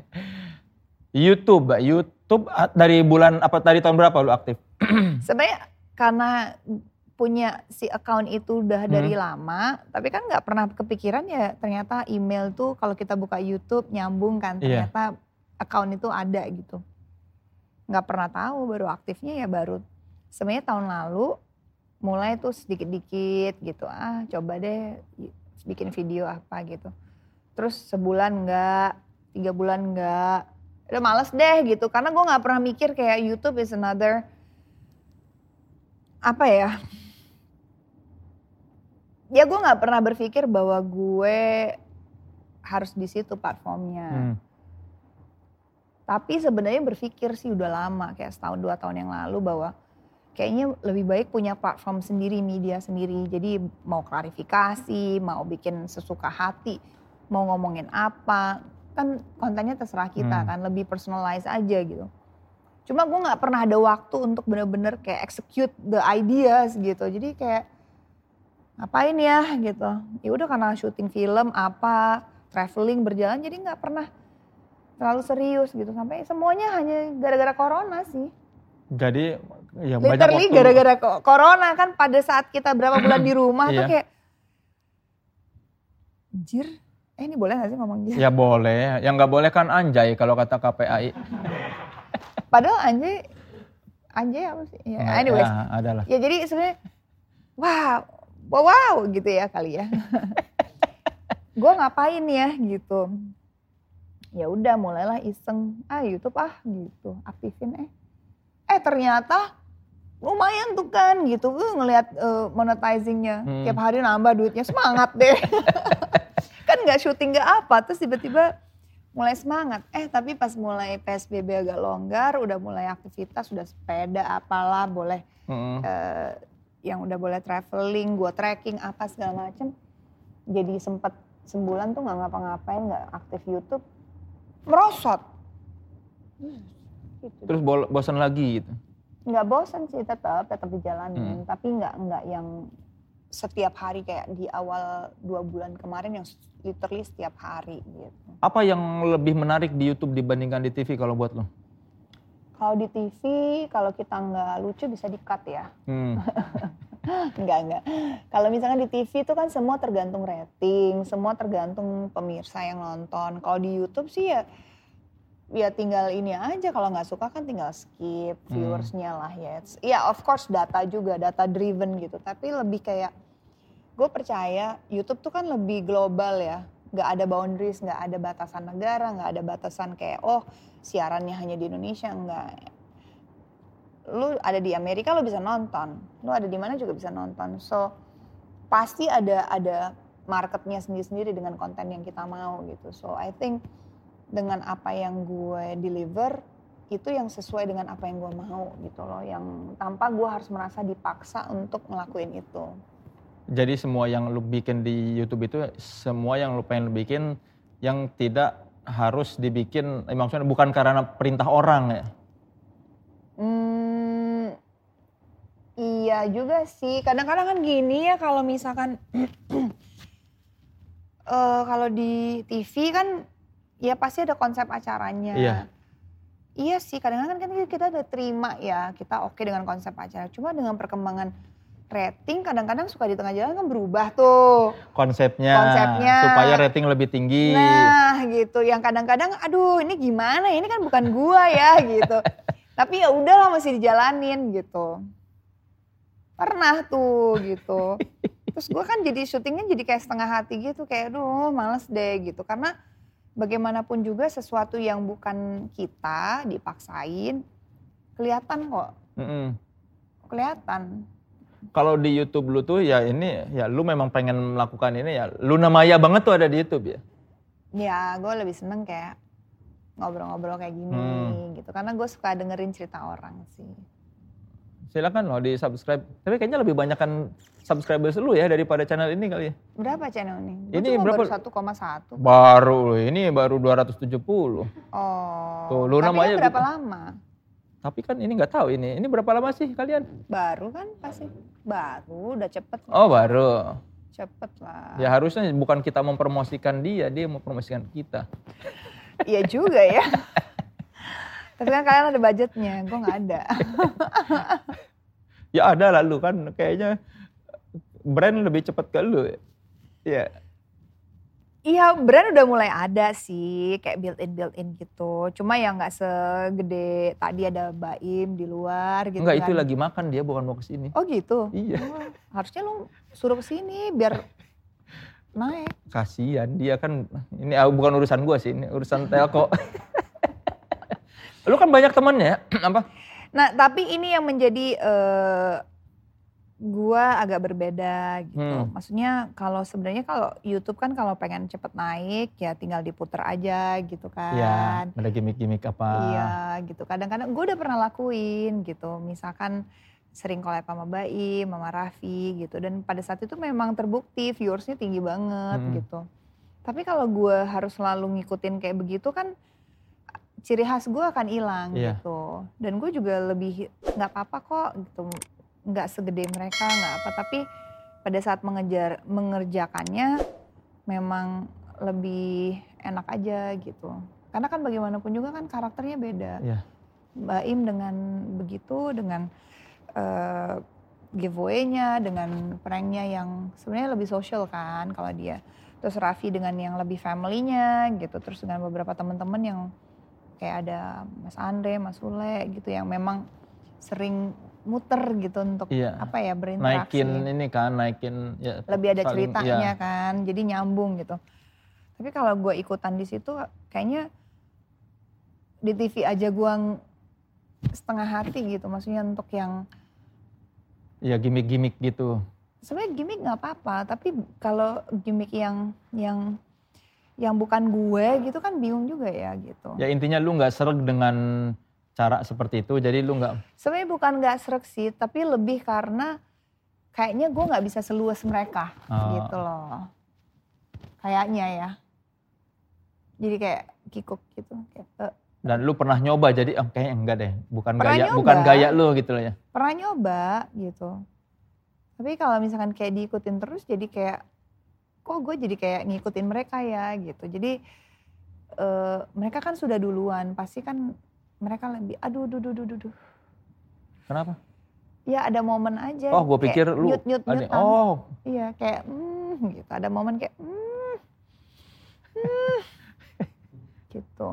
YouTube, Mbak. YouTube ah, dari bulan apa dari tahun berapa lu aktif? Sebenarnya karena punya si account itu udah dari hmm. lama, tapi kan nggak pernah kepikiran ya ternyata email tuh kalau kita buka YouTube nyambung kan iya. ternyata yeah. Account itu ada gitu. Nggak pernah tahu baru aktifnya ya baru sebenarnya tahun lalu mulai tuh sedikit-dikit gitu ah coba deh bikin video apa gitu. Terus sebulan enggak, tiga bulan enggak, udah males deh gitu karena gue nggak pernah mikir kayak YouTube is another apa ya ya gue nggak pernah berpikir bahwa gue harus di situ platformnya. Hmm. Tapi sebenarnya berpikir sih udah lama kayak setahun dua tahun yang lalu bahwa kayaknya lebih baik punya platform sendiri, media sendiri. Jadi mau klarifikasi, mau bikin sesuka hati, mau ngomongin apa, kan kontennya terserah kita hmm. kan, lebih personalize aja gitu. Cuma gue nggak pernah ada waktu untuk bener-bener kayak execute the ideas gitu. Jadi kayak ngapain ya gitu. Ya udah karena syuting film apa, traveling berjalan jadi nggak pernah terlalu serius gitu sampai semuanya hanya gara-gara corona sih. Jadi yang Literally gara-gara corona kan pada saat kita berapa bulan di rumah tuh iya. kayak jir eh ini boleh gak sih ngomong jir? Ya boleh, yang nggak boleh kan anjay kalau kata KPAI. Padahal anjay, anjay apa sih? Ya, anyways. Ya, adalah. Ya jadi sebenarnya, wow, wow, wow gitu ya kali ya. gue ngapain ya gitu. Ya udah mulailah iseng, ah YouTube ah gitu, aktifin eh. Eh ternyata lumayan tuh kan gitu, gue ngelihat uh, monetizingnya. Hmm. Tiap hari nambah duitnya, semangat deh. kan nggak syuting nggak apa, terus tiba-tiba mulai semangat. Eh tapi pas mulai PSBB agak longgar, udah mulai aktivitas, sudah sepeda apalah boleh -hmm. uh, yang udah boleh traveling, gue trekking apa segala macem. Jadi sempet sebulan tuh nggak ngapa-ngapain, nggak aktif YouTube, merosot. Hmm, gitu. Terus bosan lagi gitu? Nggak bosan sih tetap, tetap dijalanin, hmm. tapi nggak nggak yang setiap hari kayak di awal dua bulan kemarin yang literally setiap hari gitu. Apa yang lebih menarik di YouTube dibandingkan di TV kalau buat lo? Kalau di TV, kalau kita nggak lucu bisa di-cut ya. Hmm. enggak, enggak. Kalau misalkan di TV itu kan semua tergantung rating, semua tergantung pemirsa yang nonton. Kalau di YouTube sih ya ya tinggal ini aja kalau nggak suka kan tinggal skip hmm. viewersnya lah ya. Ya of course data juga, data driven gitu. Tapi lebih kayak gue percaya YouTube tuh kan lebih global ya nggak ada boundaries, nggak ada batasan negara, nggak ada batasan kayak oh siarannya hanya di Indonesia, nggak. Lu ada di Amerika lu bisa nonton, lu ada di mana juga bisa nonton. So pasti ada ada marketnya sendiri-sendiri dengan konten yang kita mau gitu. So I think dengan apa yang gue deliver itu yang sesuai dengan apa yang gue mau gitu loh, yang tanpa gue harus merasa dipaksa untuk ngelakuin itu. Jadi semua yang lu bikin di YouTube itu semua yang lu pengen lu bikin yang tidak harus dibikin, eh, maksudnya bukan karena perintah orang ya? Hmm, iya juga sih. Kadang-kadang kan gini ya kalau misalkan uh, kalau di TV kan ya pasti ada konsep acaranya. Iya. Iya sih, kadang-kadang kan kita udah terima ya, kita oke okay dengan konsep acara. Cuma dengan perkembangan rating kadang-kadang suka di tengah jalan kan berubah tuh konsepnya, konsepnya supaya rating lebih tinggi. Nah gitu, yang kadang-kadang aduh ini gimana ini kan bukan gua ya gitu. Tapi ya udahlah masih dijalanin gitu. Pernah tuh gitu. Terus gua kan jadi syutingnya jadi kayak setengah hati gitu kayak aduh males deh gitu karena bagaimanapun juga sesuatu yang bukan kita dipaksain kelihatan kok. Mm -hmm. Kelihatan kalau di YouTube lu tuh ya ini ya lu memang pengen melakukan ini ya Luna Maya banget tuh ada di YouTube ya? Ya gue lebih seneng kayak ngobrol-ngobrol kayak gini hmm. gitu karena gue suka dengerin cerita orang sih. Silakan loh di subscribe. Tapi kayaknya lebih banyak kan subscribers lu ya daripada channel ini kali ya. Berapa channel ini? Gua ini berapa? Baru 1,1. Baru ini baru 270. Oh. Tuh Luna Maya berapa gitu. lama? Tapi kan ini nggak tahu ini. Ini berapa lama sih kalian? Baru kan pasti. Baru, udah cepet. Oh baru. Cepet lah. Ya harusnya bukan kita mempromosikan dia, dia mempromosikan kita. Iya juga ya. Tapi kan kalian ada budgetnya, gue nggak ada. Ya ada lah lu kan kayaknya brand lebih cepat ke lu. Ya. Iya brand udah mulai ada sih kayak built in built in gitu. Cuma ya nggak segede tadi ada Baim di luar gitu Enggak kan. itu lagi makan dia bukan mau ke sini. Oh gitu. Iya. Oh, harusnya lu suruh ke sini biar naik. Kasihan dia kan ini ah, bukan urusan gua sih, ini urusan telco. lu kan banyak temennya apa? Nah tapi ini yang menjadi eh, gua agak berbeda gitu. Hmm. Maksudnya kalau sebenarnya kalau YouTube kan kalau pengen cepet naik ya tinggal diputer aja gitu Iya, kan. ada gimmick-gimmick apa? Iya gitu. Kadang-kadang gue udah pernah lakuin gitu. Misalkan sering collab sama Baim, sama Raffi gitu. Dan pada saat itu memang terbukti viewersnya tinggi banget Mm-mm. gitu. Tapi kalau gue harus selalu ngikutin kayak begitu kan ciri khas gue akan hilang Iya. gitu. Dan gue juga lebih nggak apa-apa kok gitu. Nggak segede mereka nggak apa. Tapi pada saat mengejar mengerjakannya memang lebih enak aja gitu. Karena kan bagaimanapun juga kan karakternya beda. Iya. Baim dengan begitu dengan eh, giveaway-nya dengan pranknya yang sebenarnya lebih social kan kalau dia. Terus Raffi dengan yang lebih family-nya gitu. Terus dengan beberapa teman-teman yang kayak ada Mas Andre, Mas Sule gitu yang memang sering muter gitu untuk Iya. apa ya berinteraksi Naikin ini kan, naikin ya lebih ada saling- ceritanya iya. kan jadi nyambung gitu tapi kalau gue ikutan di situ kayaknya di TV aja gue ng- setengah hati gitu maksudnya untuk yang Ya gimmick-gimmick gitu. sebenarnya gimmick nggak apa-apa tapi kalau gimmick yang yang yang bukan gue gitu kan bingung juga ya gitu Ya intinya lu nggak sereg dengan cara seperti itu, jadi lu nggak sebenarnya bukan nggak serak sih tapi lebih karena kayaknya gue nggak bisa seluas mereka Oh. gitu loh kayaknya ya jadi kayak kikuk gitu kayak, eh, dan lu pernah nyoba jadi oh, kayaknya enggak deh, bukan Pernah gaya nyoba. bukan gaya lu gitu loh ya. pernah nyoba gitu tapi kalau misalkan kayak diikutin terus jadi kayak kok gue jadi kayak ngikutin mereka ya gitu jadi eh, mereka kan sudah duluan pasti kan mereka lebih aduh duh duh duh duh, duh. Kenapa? ya ada momen aja Oh, gue kayak pikir lu nyut nyut nyutan. oh, iya kayak hmm gitu ada momen kayak hmm, hmm, gitu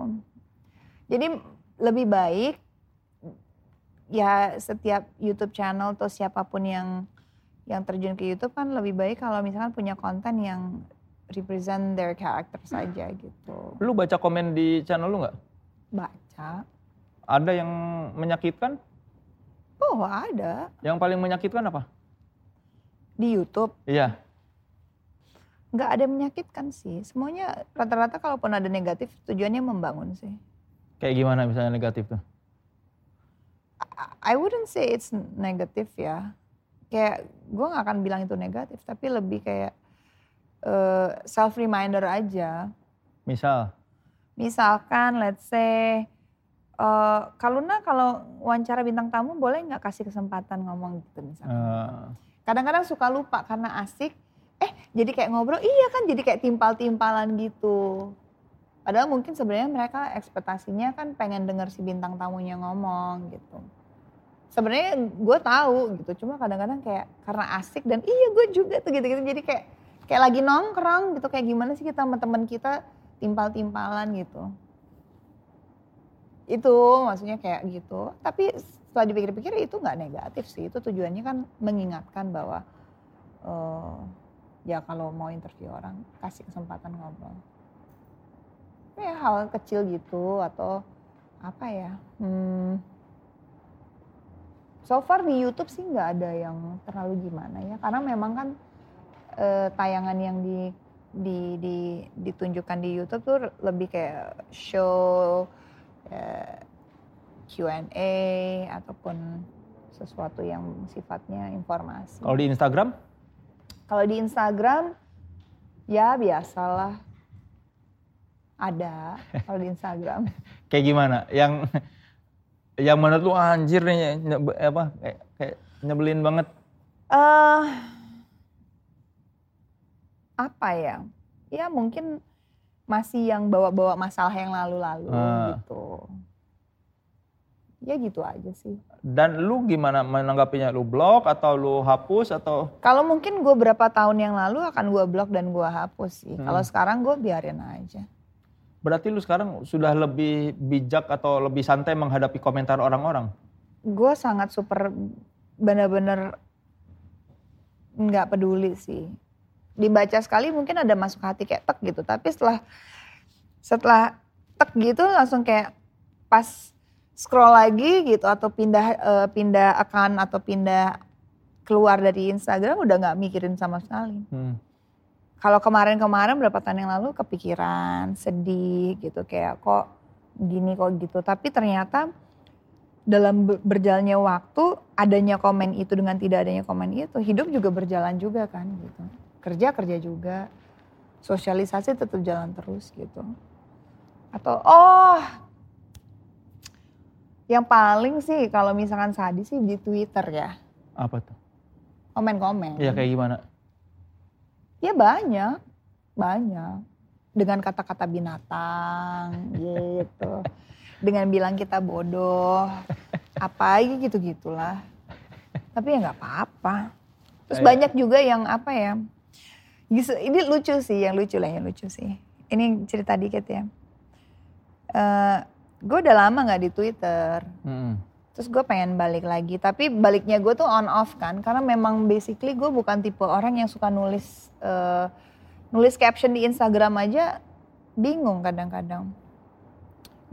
jadi lebih baik ya setiap YouTube channel atau siapa pun yang yang terjun ke YouTube kan lebih baik kalau misalkan punya konten yang represent their character saja gitu lu baca komen di channel lu nggak? baca Ada yang menyakitkan? oh ada Yang paling menyakitkan apa? di YouTube Iya. nggak ada yang menyakitkan sih semuanya rata-rata kalaupun ada negatif tujuannya membangun sih Kayak gimana misalnya negatif tuh? I wouldn't say it's negatif ya. Kayak gue gak akan bilang itu negatif, tapi lebih kayak self reminder aja. Misal, Misalkan, let's say, eh Kaluna kalau wawancara bintang tamu boleh nggak kasih kesempatan ngomong gitu misalkan. eh, Kadang-kadang suka lupa karena asik, eh jadi kayak ngobrol, iya kan jadi kayak timpal-timpalan gitu. Padahal mungkin sebenarnya mereka ekspektasinya kan pengen denger si bintang tamunya ngomong gitu. Sebenarnya gue tahu gitu, cuma kadang-kadang kayak karena asik dan iya gue juga tuh gitu-gitu. Jadi kayak kayak lagi nongkrong gitu, kayak gimana sih kita sama teman kita timpal-timpalan gitu. Itu maksudnya kayak gitu. Tapi setelah dipikir-pikir itu nggak negatif sih. Itu tujuannya kan mengingatkan bahwa eh, ya kalau mau interview orang kasih kesempatan ngobrol. Ya hal kecil gitu atau apa ya? Hmm, so far di YouTube sih nggak ada yang terlalu gimana ya. Karena memang kan eh, tayangan yang di di, di ditunjukkan di YouTube tuh lebih kayak show eh, Q&A ataupun sesuatu yang sifatnya informasi. kalau di Instagram, Kalau di Instagram ya biasalah ada kalau di Instagram. kayak gimana? Yang yang menurut lu anjir nih nyebe- apa kayak, kayak nyebelin banget. eh apa ya? Ya mungkin masih yang bawa-bawa masalah yang lalu-lalu Ah. gitu. ya gitu aja sih. Dan lu gimana menanggapinya? Lu blok atau lu hapus atau? Kalau mungkin gue berapa tahun yang lalu akan gue blok dan gue hapus sih. Hmm. Kalau sekarang gue biarin aja. Berarti lu sekarang sudah lebih bijak atau lebih santai menghadapi komentar orang-orang? Gue sangat super bener-bener nggak peduli sih. Dibaca sekali mungkin ada masuk hati kayak tek gitu. Tapi setelah setelah tek gitu langsung kayak pas scroll lagi gitu atau pindah uh, pindah account atau pindah keluar dari Instagram udah nggak mikirin sama sekali. Hmm. Kalau kemarin-kemarin berapa tahun yang lalu kepikiran, sedih gitu kayak kok gini kok gitu. Tapi ternyata dalam berjalannya waktu adanya komen itu dengan tidak adanya komen itu hidup juga berjalan juga kan gitu. Kerja kerja juga, sosialisasi tetap jalan terus gitu. Atau oh yang paling sih kalau misalkan sadis sih di Twitter ya. Apa tuh? Komen-komen. Iya kayak gimana? Ya banyak, banyak. Dengan kata-kata binatang gitu. Dengan bilang kita bodoh. Apa gitu-gitulah. Tapi ya nggak apa-apa. Terus Ayo. banyak juga yang apa ya. Ini lucu sih, yang lucu lah yang lucu sih. Ini cerita dikit ya. Uh, gue udah lama nggak di Twitter. Hmm. Terus gue pengen balik lagi, tapi baliknya gue tuh on off kan, karena memang basically gue bukan tipe orang yang suka nulis uh, nulis caption di Instagram aja bingung kadang-kadang.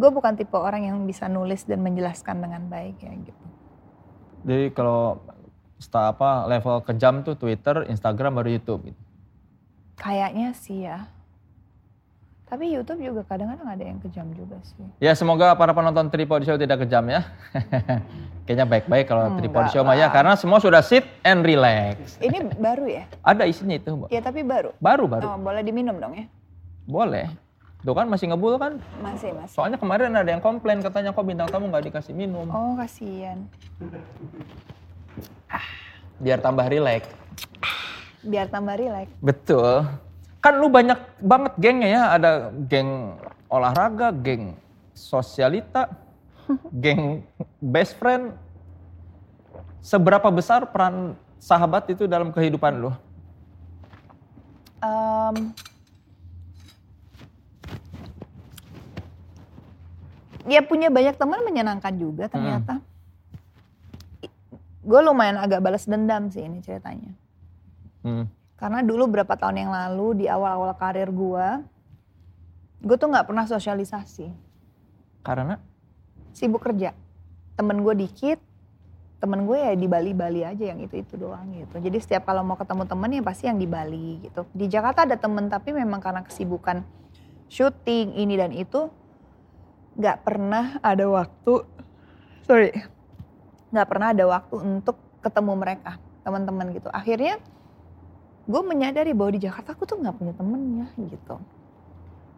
Gue bukan tipe orang yang bisa nulis dan menjelaskan dengan baik ya gitu. Jadi kalau apa level kejam tuh Twitter, Instagram baru YouTube gitu. Kayaknya sih ya. Tapi YouTube juga kadang-kadang ada yang kejam juga sih. Ya semoga para penonton Tripod Show tidak kejam ya. Kayaknya baik-baik kalau Tripod Show mah ya. Karena semua sudah sit and relax. Ini baru ya? ada isinya itu Mbak. Ya tapi baru? Baru, baru. Oh, boleh diminum dong ya? Boleh. Tuh kan masih ngebul kan? Masih, masih. Soalnya kemarin ada yang komplain katanya kok bintang tamu nggak dikasih minum. Oh kasihan. Biar tambah rileks. Biar tambah rileks. Betul. Kan lu banyak banget gengnya ya, ada geng olahraga, geng sosialita, geng best friend. Seberapa besar peran sahabat itu dalam kehidupan lu? Um, ya punya banyak teman menyenangkan juga ternyata. Hmm. Gue lumayan agak balas dendam sih ini ceritanya. Hmm. Karena dulu berapa tahun yang lalu di awal-awal karir gue, gue tuh nggak pernah sosialisasi. Karena? Sibuk kerja. Temen gue dikit, temen gue ya di Bali-Bali aja yang itu-itu doang gitu. Jadi setiap kalau mau ketemu temen ya pasti yang di Bali gitu. Di Jakarta ada temen tapi memang karena kesibukan syuting ini dan itu, nggak pernah ada waktu, sorry, nggak pernah ada waktu untuk ketemu mereka, teman-teman gitu. Akhirnya gue menyadari bahwa di Jakarta aku tuh nggak punya temennya gitu.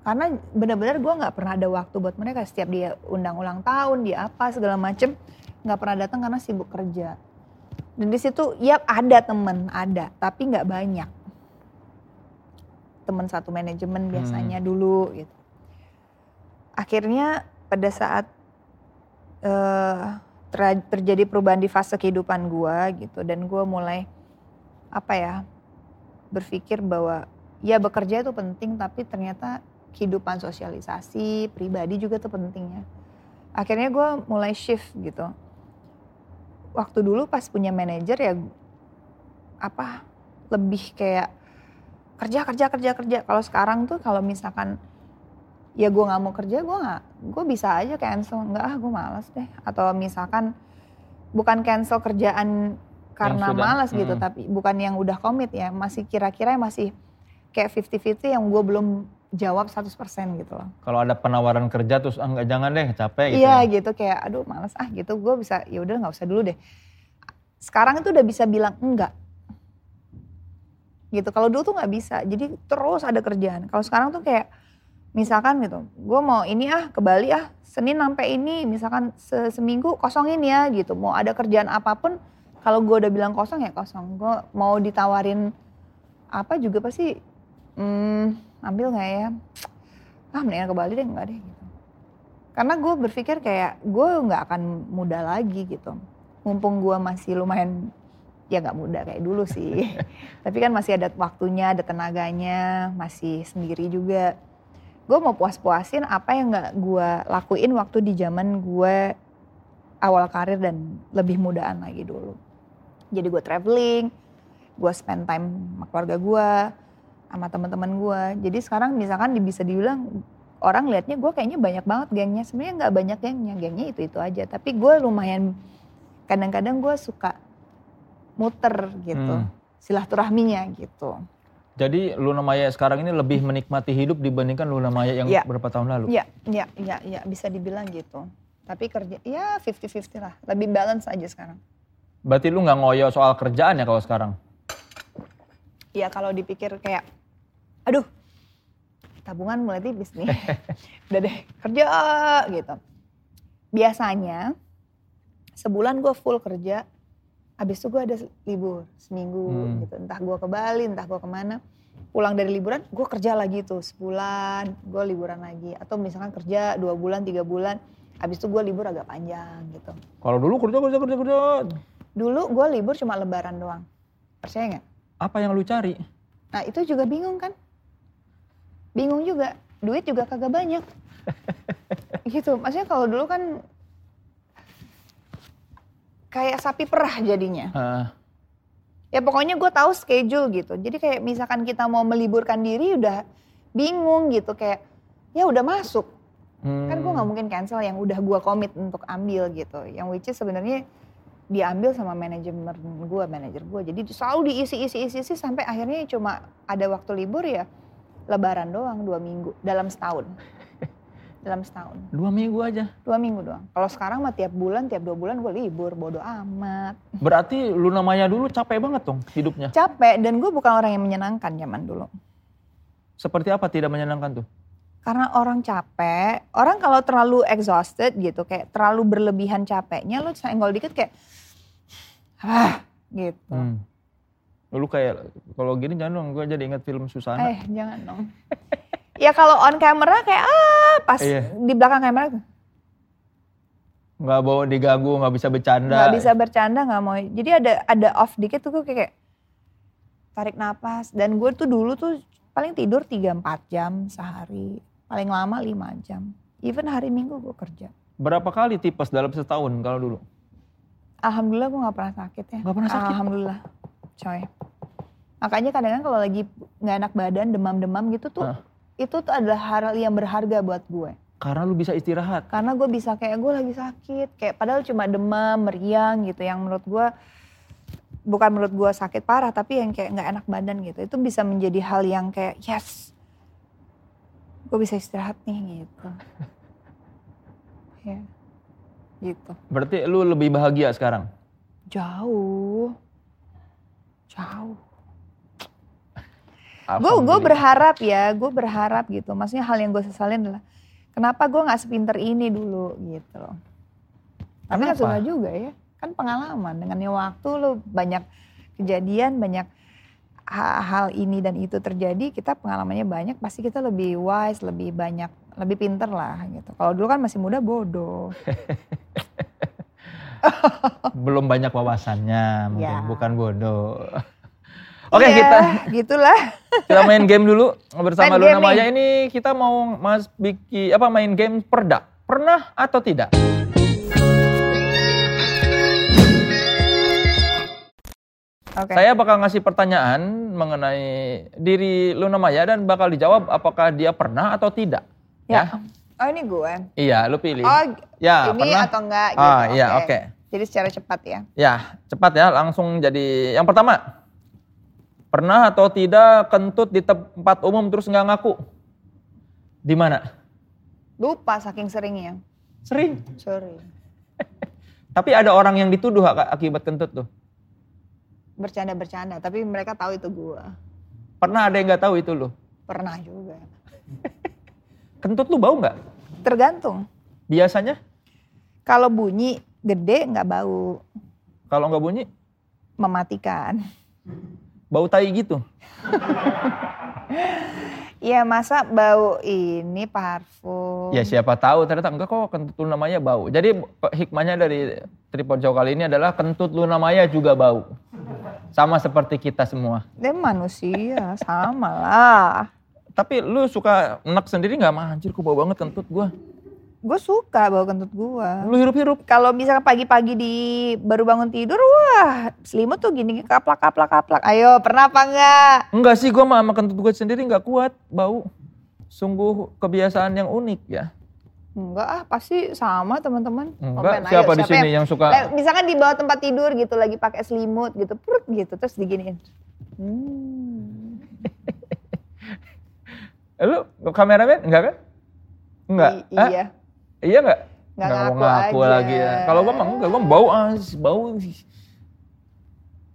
Karena benar-benar gue nggak pernah ada waktu buat mereka. Setiap dia undang ulang tahun dia apa segala macem nggak pernah datang karena sibuk kerja. Dan di situ ya ada temen ada tapi nggak banyak. Temen satu manajemen biasanya hmm. dulu gitu. Akhirnya pada saat uh, terjadi perubahan di fase kehidupan gue gitu dan gue mulai apa ya berpikir bahwa ya bekerja itu penting tapi ternyata kehidupan sosialisasi pribadi juga tuh penting ya. Akhirnya gue mulai shift gitu. Waktu dulu pas punya manajer ya apa lebih kayak kerja kerja kerja kerja. Kalau sekarang tuh kalau misalkan ya gue nggak mau kerja gue nggak gue bisa aja cancel nggak ah gue malas deh atau misalkan bukan cancel kerjaan karena sudah, malas gitu hmm. tapi bukan yang udah komit ya masih kira-kira masih kayak 50-50 yang gue belum jawab 100% gitu loh. Kalau ada penawaran kerja terus ah, enggak jangan deh capek gitu. Iya ya. gitu kayak aduh malas ah gitu gue bisa ya udah nggak usah dulu deh. Sekarang itu udah bisa bilang enggak. Gitu kalau dulu tuh nggak bisa jadi terus ada kerjaan. Kalau sekarang tuh kayak misalkan gitu gue mau ini ah ke Bali ah Senin sampai ini misalkan se seminggu kosongin ya gitu mau ada kerjaan apa pun kalau gue udah bilang kosong ya kosong gue mau ditawarin apa juga pasti hmm, ambil nggak ya ah mendingan ke Bali deh nggak deh gitu Karena gue berpikir kayak gue nggak akan muda lagi gitu. Mumpung gue masih lumayan ya nggak muda kayak dulu sih. Tapi kan masih ada waktunya, ada tenaganya, masih sendiri juga. Gue mau puas-puasin apa yang nggak gue lakuin waktu di zaman gue awal karir dan lebih mudaan lagi dulu. Jadi gue traveling, gue spend time sama keluarga gue, sama teman-teman gue. Jadi sekarang misalkan bisa dibilang orang liatnya gue kayaknya banyak banget gengnya. Sebenarnya nggak banyak gengnya, gengnya itu itu aja. Tapi gue lumayan kadang-kadang gue suka muter gitu, hmm. silaturahminya gitu. Jadi Luna Maya sekarang ini lebih menikmati hidup dibandingkan Luna Maya yang ya. berapa tahun lalu? Iya, iya, iya, ya, bisa dibilang gitu. Tapi kerja, ya 50-50 lah, lebih balance aja sekarang. Berarti lu nggak ngoyo soal kerjaan ya kalau sekarang? Iya kalau dipikir kayak, aduh tabungan mulai tipis nih. Udah deh kerja gitu. Biasanya sebulan gue full kerja, habis itu gue ada libur seminggu hmm. gitu. Entah gue ke Bali, entah gue ke mana. Pulang dari liburan, gue kerja lagi tuh sebulan, gue liburan lagi. Atau misalkan kerja dua bulan, tiga bulan, habis itu gue libur agak panjang gitu. Kalau dulu kerja, kerja, kerja, kerja. Dulu gue libur cuma lebaran doang. Percaya nggak? Apa yang lu cari? Nah itu juga bingung kan? bingung juga duit juga kagak banyak gitu maksudnya kalau dulu kan kayak sapi perah jadinya uh. ya pokoknya gue tahu schedule gitu jadi kayak misalkan kita mau meliburkan diri udah bingung gitu kayak ya udah masuk hmm. kan gue nggak mungkin cancel yang udah gue komit untuk ambil gitu yang which is sebenarnya diambil sama manajemen gue manajer gue jadi selalu diisi isi isi isi sampai akhirnya cuma ada waktu libur ya lebaran doang dua minggu dalam setahun. dalam setahun. Dua minggu aja? Dua minggu doang. Kalau sekarang mah tiap bulan, tiap dua bulan gue libur, bodo amat. Berarti lu namanya dulu capek banget dong hidupnya? Capek, dan gue bukan orang yang menyenangkan zaman dulu. Seperti apa tidak menyenangkan tuh? Karena orang capek, orang kalau terlalu exhausted gitu, kayak terlalu berlebihan capeknya, lu senggol dikit kayak, ah gitu. Hmm. Lu kayak kalau gini jangan dong, gue jadi inget film Susana. Eh jangan dong. ya kalau on camera kayak ah pas iya. di belakang kamera tuh. Nggak bawa diganggu, nggak bisa bercanda. Nggak bisa bercanda, nggak mau. Jadi ada ada off dikit tuh gue kayak tarik nafas. Dan gue tuh dulu tuh paling tidur 3-4 jam sehari. Paling lama 5 jam. Even hari minggu gue kerja. Berapa kali tipes dalam setahun kalau dulu? Alhamdulillah gue gak pernah sakit ya. Gak pernah sakit? Alhamdulillah coy. Makanya kadang-kadang kalau lagi nggak enak badan, demam-demam gitu tuh, itu tuh adalah hal yang berharga buat gue. Karena lu bisa istirahat. Karena gue bisa kayak gue lagi sakit, kayak padahal cuma demam, meriang gitu, yang menurut gue bukan menurut gue sakit parah, tapi yang kayak nggak enak badan gitu. Itu bisa menjadi hal yang kayak yes, gue bisa istirahat nih gitu. ya, gitu. Berarti lu lebih bahagia sekarang? Jauh Jauh. Gue gue berharap ya, gue berharap gitu. Maksudnya hal yang gue sesalin adalah kenapa gue nggak sepinter ini dulu gitu loh. Tapi kan susah juga ya, kan pengalaman. Dengannya waktu lo banyak kejadian, banyak hal ini dan itu terjadi, kita pengalamannya banyak, pasti kita lebih wise, lebih banyak, lebih pinter lah gitu. Kalau dulu kan masih muda bodoh. belum banyak wawasannya mungkin ya. bukan bodoh. Oke okay, ya, kita gitulah. Kita main game dulu bersama main Luna Maya ini kita mau Mas Biki apa main game perda. Pernah atau tidak? Okay. Saya bakal ngasih pertanyaan mengenai diri Luna Maya dan bakal dijawab apakah dia pernah atau tidak. Ya. ya. Oh ini gue? Iya, lu pilih. Oh ya, ini pernah? atau enggak gitu. Ah, iya, oke. Okay. Jadi secara cepat ya? Ya, cepat ya. Langsung jadi yang pertama. Pernah atau tidak kentut di tempat umum terus nggak ngaku? Di mana? Lupa saking seringnya. Sering? Sering. Tapi ada orang yang dituduh akibat kentut tuh? Bercanda-bercanda, tapi mereka tahu itu gua. Pernah ada yang nggak tahu itu loh? Pernah juga. Kentut lu bau nggak? Tergantung. Biasanya? Kalau bunyi gede nggak bau. Kalau nggak bunyi? Mematikan. Bau tai gitu? Iya masa bau ini parfum Ya siapa tahu ternyata enggak kok kentut Luna Maya bau. Jadi hikmahnya dari tripod jauh kali ini adalah kentut Luna Maya juga bau. Sama seperti kita semua. Dia manusia, sama lah. Tapi lu suka enak sendiri nggak mah? Anjir kok bau banget kentut gua. Gue suka bau kentut gua. Lu hirup-hirup. Kalau misalnya pagi-pagi di baru bangun tidur, wah selimut tuh gini kaplak kaplak kaplak. Ayo pernah apa enggak? Enggak sih gua mah sama kentut gua sendiri nggak kuat bau. Sungguh kebiasaan yang unik ya. Enggak ah, pasti sama teman-teman. Enggak, siapa di sini yang, suka? Misalkan di bawah tempat tidur gitu lagi pakai selimut gitu, perut gitu terus diginiin. Hmm. Lu kameramen enggak kan? Enggak. I iya. Iya enggak? Enggak ngaku, ngaku aja. lagi ya. Kalau gua mah enggak, gua bau as, bau.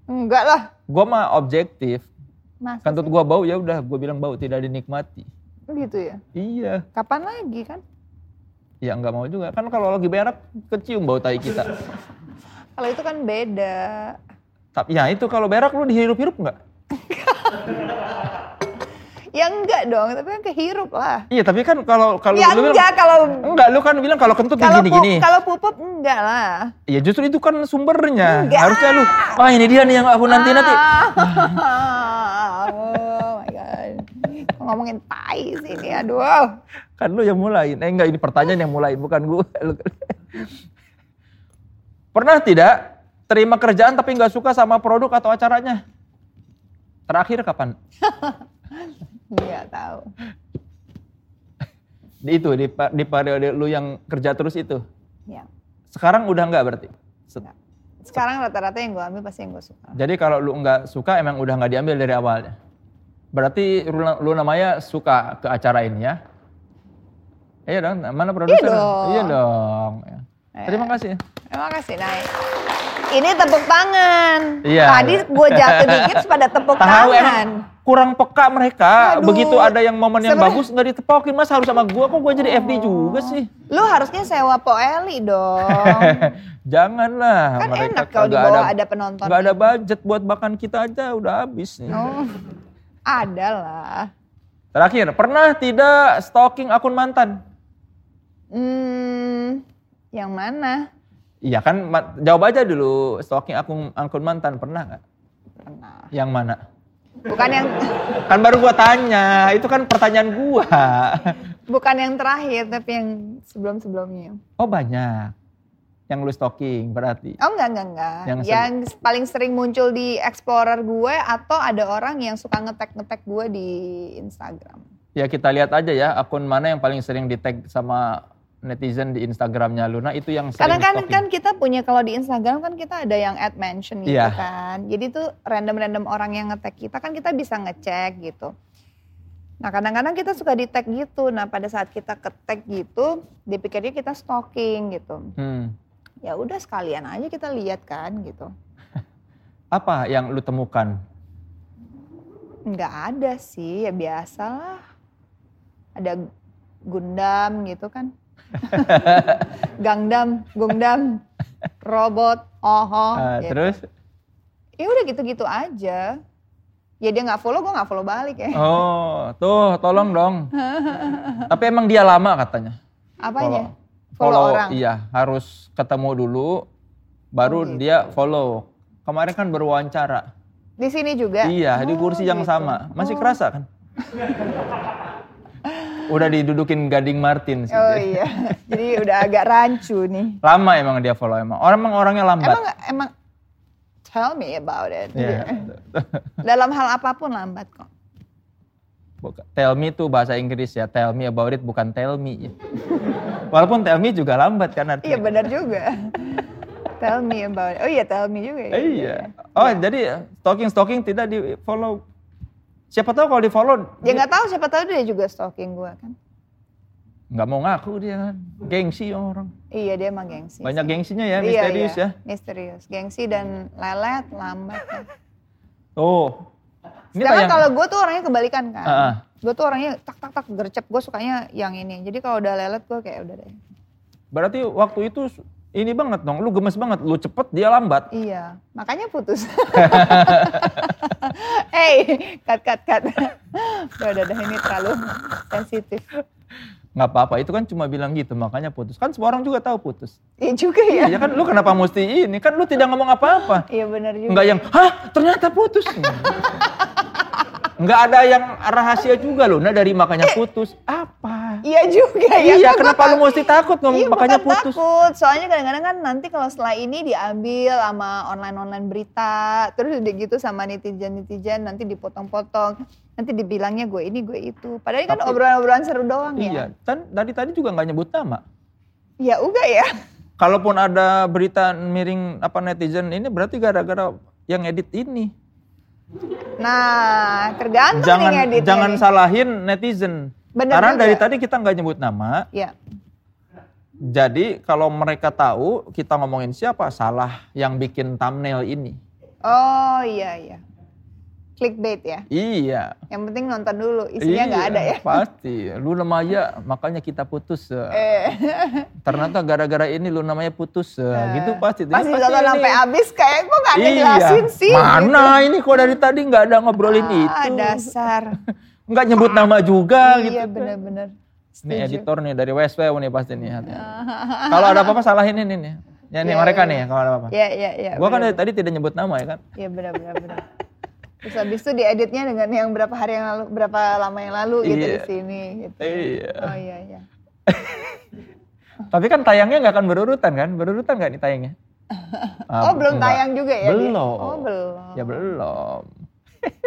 Enggak lah. Gua mah objektif. Masa Kantut gua bau ya udah gua bilang bau tidak dinikmati. Gitu ya? Iya. Kapan lagi kan? Ya enggak mau juga. Kan kalau lagi berak kecium bau tai kita. kalau itu kan beda. Tapi ya itu kalau berak lu dihirup-hirup enggak? Ya enggak dong, tapi kan kehirup lah. Iya, tapi kan kalau kalau ya lu enggak bilang, kalau enggak lu kan bilang kalau kentut kalau gini-gini. Kalau pupuk enggak lah. Iya, justru itu kan sumbernya. Enggak. Harusnya lu, wah ini dia nih yang aku nanti nanti. oh my god. Ngomongin tai sih ini, aduh. Kan lu yang mulai. Eh enggak, ini pertanyaan yang mulai, bukan gue. Pernah tidak terima kerjaan tapi nggak suka sama produk atau acaranya? Terakhir kapan? Iya tahu. Di itu di, di periode lu yang kerja terus itu. Iya. Sekarang udah enggak berarti? Enggak. Sekarang rata-rata yang gue ambil pasti yang gue suka. Jadi kalau lu enggak suka emang udah nggak diambil dari awalnya. Berarti lu, lu namanya suka ke acara ini ya? Iya dong, mana produser? Iya dong. Iya dong. Ya. Terima kasih. Terima kasih, Nay. Ini tepuk tangan. Iya. Tadi gue jatuh dikit pada tepuk Tahu, tangan. Kurang peka mereka. Aduh, Begitu ada yang momen yang bagus nggak ditepokin. Mas harus sama gue kok gue jadi FD juga sih. Lu harusnya sewa Po Eli dong. Janganlah. Kan mereka enak kalau di bawah ada, ada penonton. Gak ada budget buat makan kita aja udah habis nih. Oh, ada lah. Terakhir, pernah tidak stalking akun mantan? Hmm, yang mana? Iya kan, jawab aja dulu stalking akun akun mantan pernah nggak? Pernah. Yang mana? Bukan yang kan baru gua tanya, itu kan pertanyaan gua. Bukan yang terakhir, tapi yang sebelum-sebelumnya. Oh banyak. Yang lu stalking berarti? Oh enggak, enggak, enggak. Yang, yang paling sering muncul di Explorer gue atau ada orang yang suka ngetek-ngetek gue di Instagram. Ya kita lihat aja ya akun mana yang paling sering di tag sama netizen di Instagramnya Luna itu yang sering Karena kan kan kita punya kalau di Instagram kan kita ada yang add mention gitu yeah. kan. Jadi tuh random-random orang yang ngetek kita kan kita bisa ngecek gitu. Nah kadang-kadang kita suka di tag gitu. Nah pada saat kita ke tag gitu, dipikirnya kita stalking gitu. Hmm. Ya udah sekalian aja kita lihat kan gitu. Apa yang lu temukan? Enggak ada sih, ya biasalah. Ada Gundam gitu kan. Gangdam, Gungdam, robot, oho. Uh, gitu. Terus? Ya udah gitu-gitu aja. Ya dia nggak follow, gue nggak follow balik ya. Oh, tuh tolong dong. Tapi emang dia lama katanya. Apanya? Follow, follow, follow orang? Iya, harus ketemu dulu, baru oh, gitu. dia follow. Kemarin kan berwawancara. Di sini juga? Iya, oh, di kursi yang gitu. sama. Masih oh. kerasa kan? udah didudukin Gading Martin sih. Oh iya. Jadi udah agak rancu nih. Lama emang dia follow emang. Orang emang orangnya lambat. Emang emang tell me about it. Yeah. Dalam hal apa pun lambat kok. Tell me tuh bahasa Inggris ya. Tell me about it bukan tell me. Walaupun tell me juga lambat kan artinya. Iya benar juga. tell me about it. Oh iya tell me juga ya. Iya. Oh yeah. jadi stalking stalking tidak di follow Siapa tahu kalau di follow. Ya nggak tahu siapa tahu dia juga stalking gue kan. Nggak mau ngaku dia kan. Gengsi orang. Iya dia emang gengsi. Banyak sih. gengsinya ya, iya, misterius iya. ya. Misterius. Gengsi dan lelet, lambat kan. Oh. Ini Sedangkan kalau gue tuh orangnya kebalikan kan. Uh -uh. Gue tuh orangnya tak tak tak gercep. Gue sukanya yang ini. Jadi kalau udah lelet gue kayak udah deh. Berarti waktu itu ini banget dong, lu gemes banget, lu cepet dia lambat. Iya, makanya putus. hey, cut cut cut. udah, udah, udah, ini terlalu sensitif. nggak apa-apa itu kan cuma bilang gitu makanya putus kan semua orang juga tahu putus Iya juga ya. iya kan lu kenapa mesti ini kan lu tidak ngomong apa-apa Iya benar juga. nggak yang hah ternyata putus nggak ada yang rahasia juga loh nah dari makanya putus apa Iya juga ya. iya kenapa lu mesti takut ngomong Iya, makanya putus takut. Soalnya kadang-kadang kan nanti kalau setelah ini diambil sama online-online berita, terus udah gitu sama netizen-netizen nanti dipotong-potong. Nanti dibilangnya gue ini, gue itu. Padahal ini kan obrolan-obrolan seru doang iya ya. kan dari tadi juga nggak nyebut nama Ya udah ya. kalaupun ada berita miring apa netizen ini berarti gara-gara yang edit ini Nah, tergantung jangan nih ngeditnya jangan nih. salahin netizen Bener karena juga. dari tadi kita nggak nyebut nama Ya, jadi kalau mereka tahu kita ngomongin siapa salah yang bikin thumbnail ini oh iya iya. Clickbait ya. iya Yang penting nonton dulu, isinya nggak Iya, ada ya. pasti lu namanya makanya kita putus eh. Eh, ternyata gara-gara ini lu namanya putus eh. gitu pasti pasti nonton ini. sampai habis kayak kok nggak iya ngejelasin sih. mana ini kok dari tadi nggak ada ngobrolin Ah, itu dasar. nggak nyebut nama juga gitu iya benar-benar. Ini editor nih dari WSW nih pasti nih. Kalau ada apa-apa salahin ini nih. Ya nih Iya, mereka iya. nih kalau ada apa-apa. Iya iya iya. Gua kan dari tadi tidak nyebut nama ya kan. Iya benar benar. Terus habis itu dieditnya dengan yang berapa hari yang lalu, berapa lama yang lalu gitu Iya. di sini gitu. Iya. Oh iya iya. Tapi kan tayangnya nggak akan berurutan kan? Berurutan nggak nih tayangnya? Ah, oh belum enggak. tayang juga ya? dia? Belum. Oh belum. Ya belum.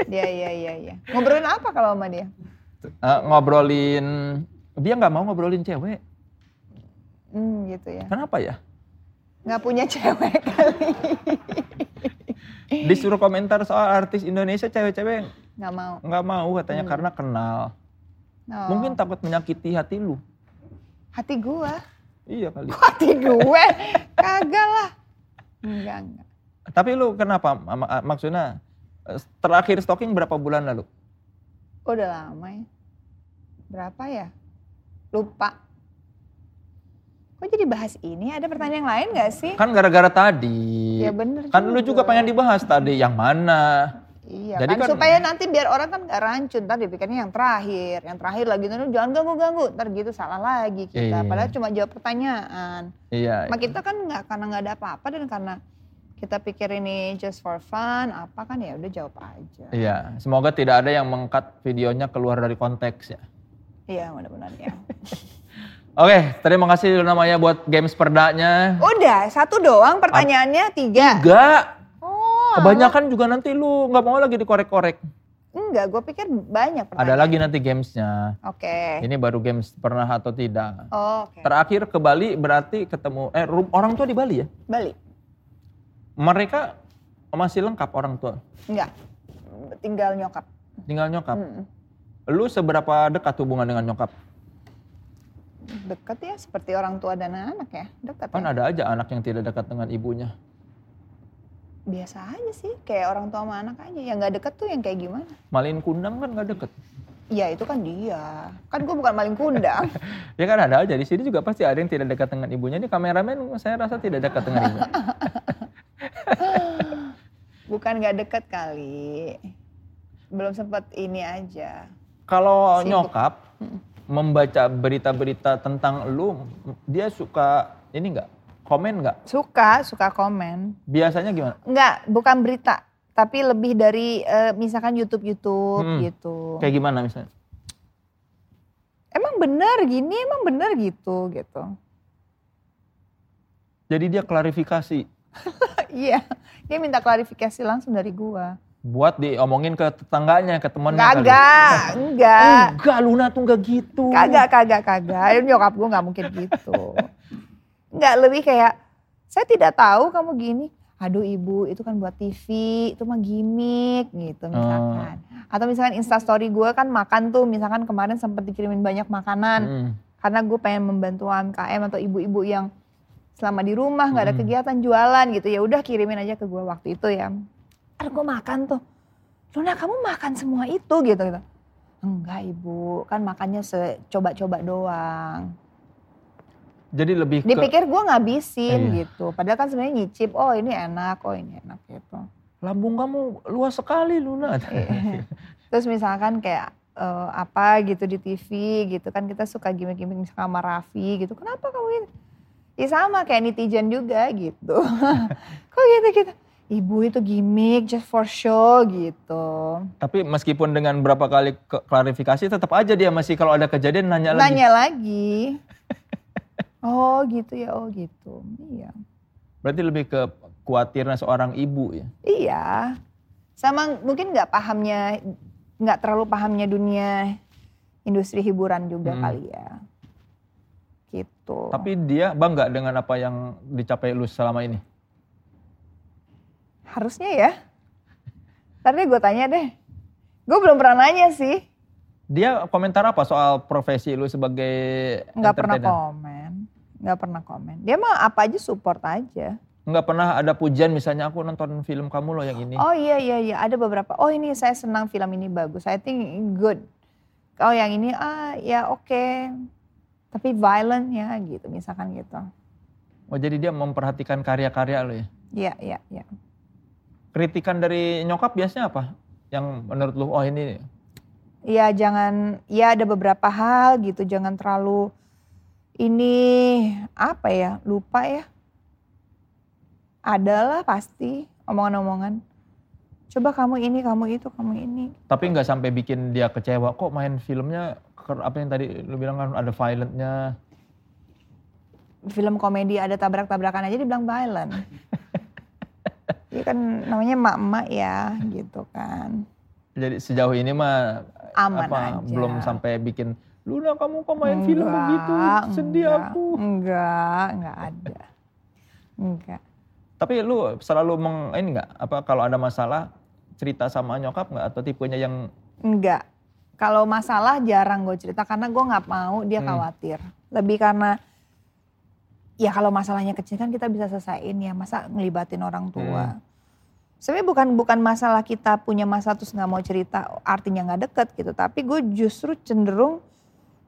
Iya iya iya iya. Ngobrolin apa kalau sama dia? Eh, ngobrolin dia nggak mau ngobrolin cewek. Hmm gitu ya. Kenapa ya? Nggak punya cewek kali. Disuruh komentar soal artis Indonesia cewek-cewek Nggak mau. nggak mau katanya karena kenal. Oh. Mungkin takut menyakiti hati lu. hati gua. Iya kali. Hati gue. Kagak lah. Enggak enggak. Tapi lu kenapa? Ma- ma- Maksudnya terakhir stalking berapa bulan lalu? Oh, udah lama ya. Berapa ya? Lupa. Kok jadi bahas ini? Ada pertanyaan yang lain gak sih? Kan gara-gara tadi. Ya bener Kan lu juga pengen dibahas tadi yang mana? Iya Jadi kan, kan- supaya nanti biar orang kan gak rancun. Tadi pikirnya yang terakhir. Yang terakhir lagi tuh jangan ganggu-ganggu. Ntar gitu salah lagi kita. Iya. Padahal cuma jawab pertanyaan. Iya. Sama kita kan nggak karena nggak ada apa-apa dan karena kita pikir ini just for fun apa kan ya udah jawab aja. Iya. Semoga tidak ada yang mengkat videonya keluar dari konteks ya. Iya mudah-mudahan ya. Oke, terima kasih Luna Maya buat games perdanya. Udah satu doang pertanyaannya tiga. Enggak, Oh kebanyakan juga nanti lu nggak mau lagi dikorek-korek. enggak, gue pikir banyak Ada lagi nanti gamesnya. Oke. Ini baru games pernah atau tidak. Oh, Oke. Terakhir ke Bali berarti ketemu eh orang tua di Bali ya? Bali. Mereka masih lengkap orang tua. Enggak. Tinggal nyokap. Tinggal nyokap. Mm-mm. Lu seberapa dekat hubungan dengan nyokap? Deket ya seperti orang tua dan anak ya. Deket Kan ya. ada aja anak yang tidak dekat dengan ibunya. Biasa aja sih. Kayak orang tua sama anak aja. Yang nggak deket tuh yang kayak gimana? Malin kundang kan nggak deket. Ya itu kan dia. Kan gue bukan maling kundang. Ya kan ada aja di sini juga pasti ada yang tidak dekat dengan ibunya. Ini kameramen saya rasa tidak dekat dengan ibunya. bukan nggak deket kali. Belum sempat ini aja. Kalau nyokap membaca berita-berita tentang lu, dia suka ini nggak? Komen nggak? Suka, suka komen. Biasanya gimana? Enggak, bukan berita. Tapi lebih dari eh, misalkan YouTube-YouTube Hmm. gitu. Kayak gimana misalnya? Emang bener gini, emang bener gitu gitu. Jadi dia klarifikasi Iya, dia minta klarifikasi langsung dari gua. buat diomongin ke tetangganya, ke temannya kali. Kagak, enggak. Enggak, Luna tuh enggak gitu. Kagak, kagak, kagak. Nyokap gua nggak mungkin gitu. Enggak, lebih kayak, saya tidak tahu kamu gini. Aduh ibu, itu kan buat TV, itu mah gimmick gitu misalkan. Atau misalkan instastory gue kan makan tuh, misalkan kemarin sempat dikirimin banyak makanan. Hmm. Karena gue pengen membantu UMKM atau ibu-ibu yang selama di rumah nggak ada Hmm. kegiatan jualan gitu. Ya udah kirimin aja ke gue waktu itu ya. Ntar gue makan tuh. Luna kamu makan semua itu gitu gitu. Enggak ibu, kan makannya secoba-coba doang. Jadi lebih ke Dipikir gue ngabisin Iya. gitu. Padahal kan sebenarnya nyicip, oh ini enak, oh ini enak gitu. lambung kamu luas sekali Luna. Iya. Terus misalkan kayak uh, apa gitu di TV gitu kan kita suka gimmick-gimmick sama Raffi gitu. Kenapa kamu gitu? Ya sama kayak netizen juga gitu. Kok gitu gitu? Ibu itu gimmick just for show gitu. Tapi meskipun dengan berapa kali klarifikasi tetap aja dia masih kalau ada kejadian nanya, lagi. Nanya lagi. oh gitu ya, oh gitu. Iya. Berarti lebih ke khawatirnya seorang ibu ya? Iya. Sama mungkin nggak pahamnya nggak terlalu pahamnya dunia industri hiburan juga hmm. kali ya. Gitu. Tapi dia bangga dengan apa yang dicapai lu selama ini? Harusnya ya. Tadi gue tanya deh. Gue belum pernah nanya sih. Dia komentar apa soal profesi lu sebagai Nggak pernah komen. Nggak pernah komen. Dia mah apa aja support aja nggak pernah ada pujian misalnya aku nonton film kamu loh yang ini. Oh iya iya iya ada beberapa. Oh ini saya senang film ini bagus. I think good. Oh yang ini ah ya oke. Okay. Tapi violent ya gitu misalkan gitu. Oh jadi dia memperhatikan karya-karya lo ya? Iya iya iya. Kritikan dari nyokap biasanya apa? Yang menurut lu oh ini Iya jangan, ya ada beberapa hal gitu, jangan terlalu ini apa ya, lupa ya adalah pasti omongan-omongan. Coba kamu ini, kamu itu, kamu ini. Tapi nggak sampai bikin dia kecewa. Kok main filmnya apa yang tadi lu bilang kan ada violentnya. Film komedi ada tabrak-tabrakan aja dibilang violent. Iya kan namanya emak-emak ya gitu kan. Jadi sejauh ini mah aman apa, aja. Belum sampai bikin Luna kamu kok main enggak, film begitu sedih enggak, aku. Enggak, enggak ada. Enggak. Tapi lu selalu meng ini nggak apa kalau ada masalah cerita sama nyokap nggak atau tipenya yang enggak. Kalau masalah jarang gue cerita karena gue nggak mau dia hmm. khawatir. Lebih karena ya kalau masalahnya kecil kan kita bisa selesaiin ya masa ngelibatin orang tua. Hmm. Sebenarnya bukan bukan masalah kita punya masalah terus nggak mau cerita artinya nggak deket gitu. Tapi gue justru cenderung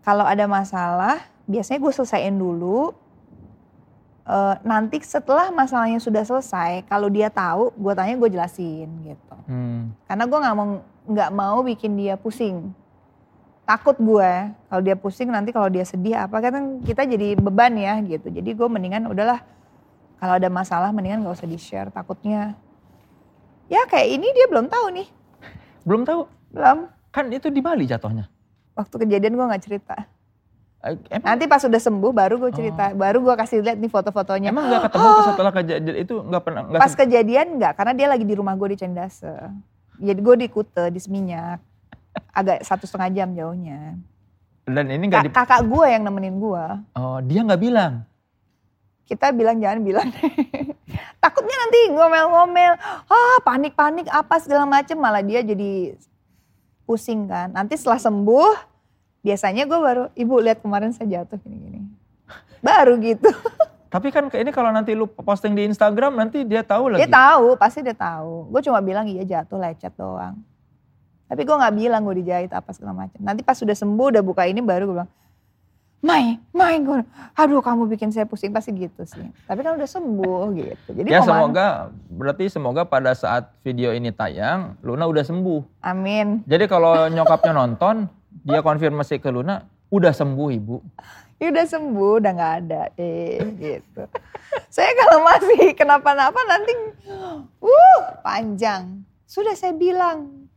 kalau ada masalah biasanya gue selesaiin dulu uh, nanti setelah masalahnya sudah selesai, kalau dia tahu, gue tanya gue jelasin gitu. Hmm. Karena gue nggak mau nggak mau bikin dia pusing. Takut gue kalau dia pusing nanti kalau dia sedih apa kan kita jadi beban ya gitu. Jadi gue mendingan udahlah kalau ada masalah mendingan gak usah di share takutnya. Ya kayak ini dia belum tahu nih. Belum tahu? Belum. Kan itu di Bali jatuhnya. Waktu kejadian gue gak cerita. Emang? Nanti pas sudah sembuh baru gue cerita, oh. baru gue kasih lihat nih foto-fotonya. Emang nggak ketemu oh. setelah kejadian itu nggak pernah? Gak pas kejadian nggak, karena dia lagi di rumah gue di Cendase. Jadi gue di Kute, di Seminyak, agak satu setengah jam jauhnya. Dan ini nggak di... kakak gue yang nemenin gue. Oh, dia nggak bilang? Kita bilang jangan bilang. Takutnya nanti ngomel-ngomel, ah panik-panik apa segala macem malah dia jadi pusing kan. Nanti setelah sembuh biasanya gue baru ibu lihat kemarin saya jatuh gini-gini baru gitu tapi kan ini kalau nanti lu posting di Instagram nanti dia tahu lagi dia tahu pasti dia tahu gue cuma bilang iya jatuh lecet doang tapi gue nggak bilang gue dijahit apa segala macam nanti pas sudah sembuh udah buka ini baru gue bilang Mai, Mai, gue, aduh kamu bikin saya pusing pasti gitu sih. Tapi kan udah sembuh gitu. Jadi ya semoga, berarti semoga pada saat video ini tayang, Luna udah sembuh. Amin. Jadi kalau nyokapnya nonton, dia konfirmasi ke Luna, udah sembuh ibu. Ya udah sembuh, udah nggak ada, eh gitu. saya kalau masih kenapa-napa nanti, uh panjang. Sudah saya bilang,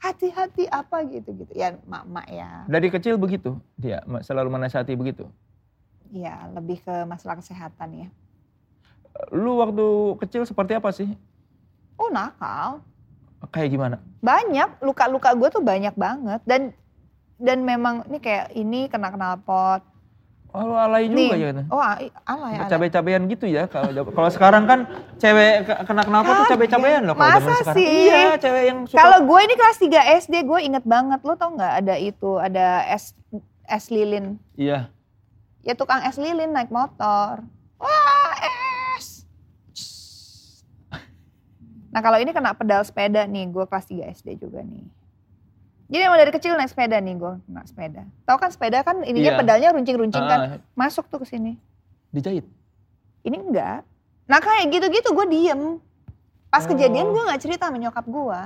hati-hati apa gitu gitu. Ya mak-mak ya. Dari kecil begitu dia selalu menasihati begitu. Iya, lebih ke masalah kesehatan ya. Lu waktu kecil seperti apa sih? Oh nakal. Kayak gimana? Banyak, luka-luka gue tuh banyak banget. Dan dan memang ini kayak ini kena knalpot. Oh alay juga Nih. ya? Oh alay. Cabe-cabean gitu ya kalau kalau sekarang kan cewek kena knalpot tuh cabe-cabean loh kalau Masa sekarang. sih? Iya cewek yang suka. Kalau gue ini kelas 3 SD gue inget banget lo tau nggak ada itu ada es es lilin. Iya. Ya tukang es lilin naik motor. Wah es. Nah kalau ini kena pedal sepeda nih, gue kelas 3 SD juga nih. Jadi emang dari kecil naik sepeda nih gue, naik sepeda. Tahu kan sepeda kan ininya yeah. pedalnya runcing-runcing uh, kan, ah. masuk tuh ke sini. Dijahit? Ini enggak. Nah kayak gitu-gitu gue diem. Pas oh. kejadian gue nggak cerita sama nyokap gue.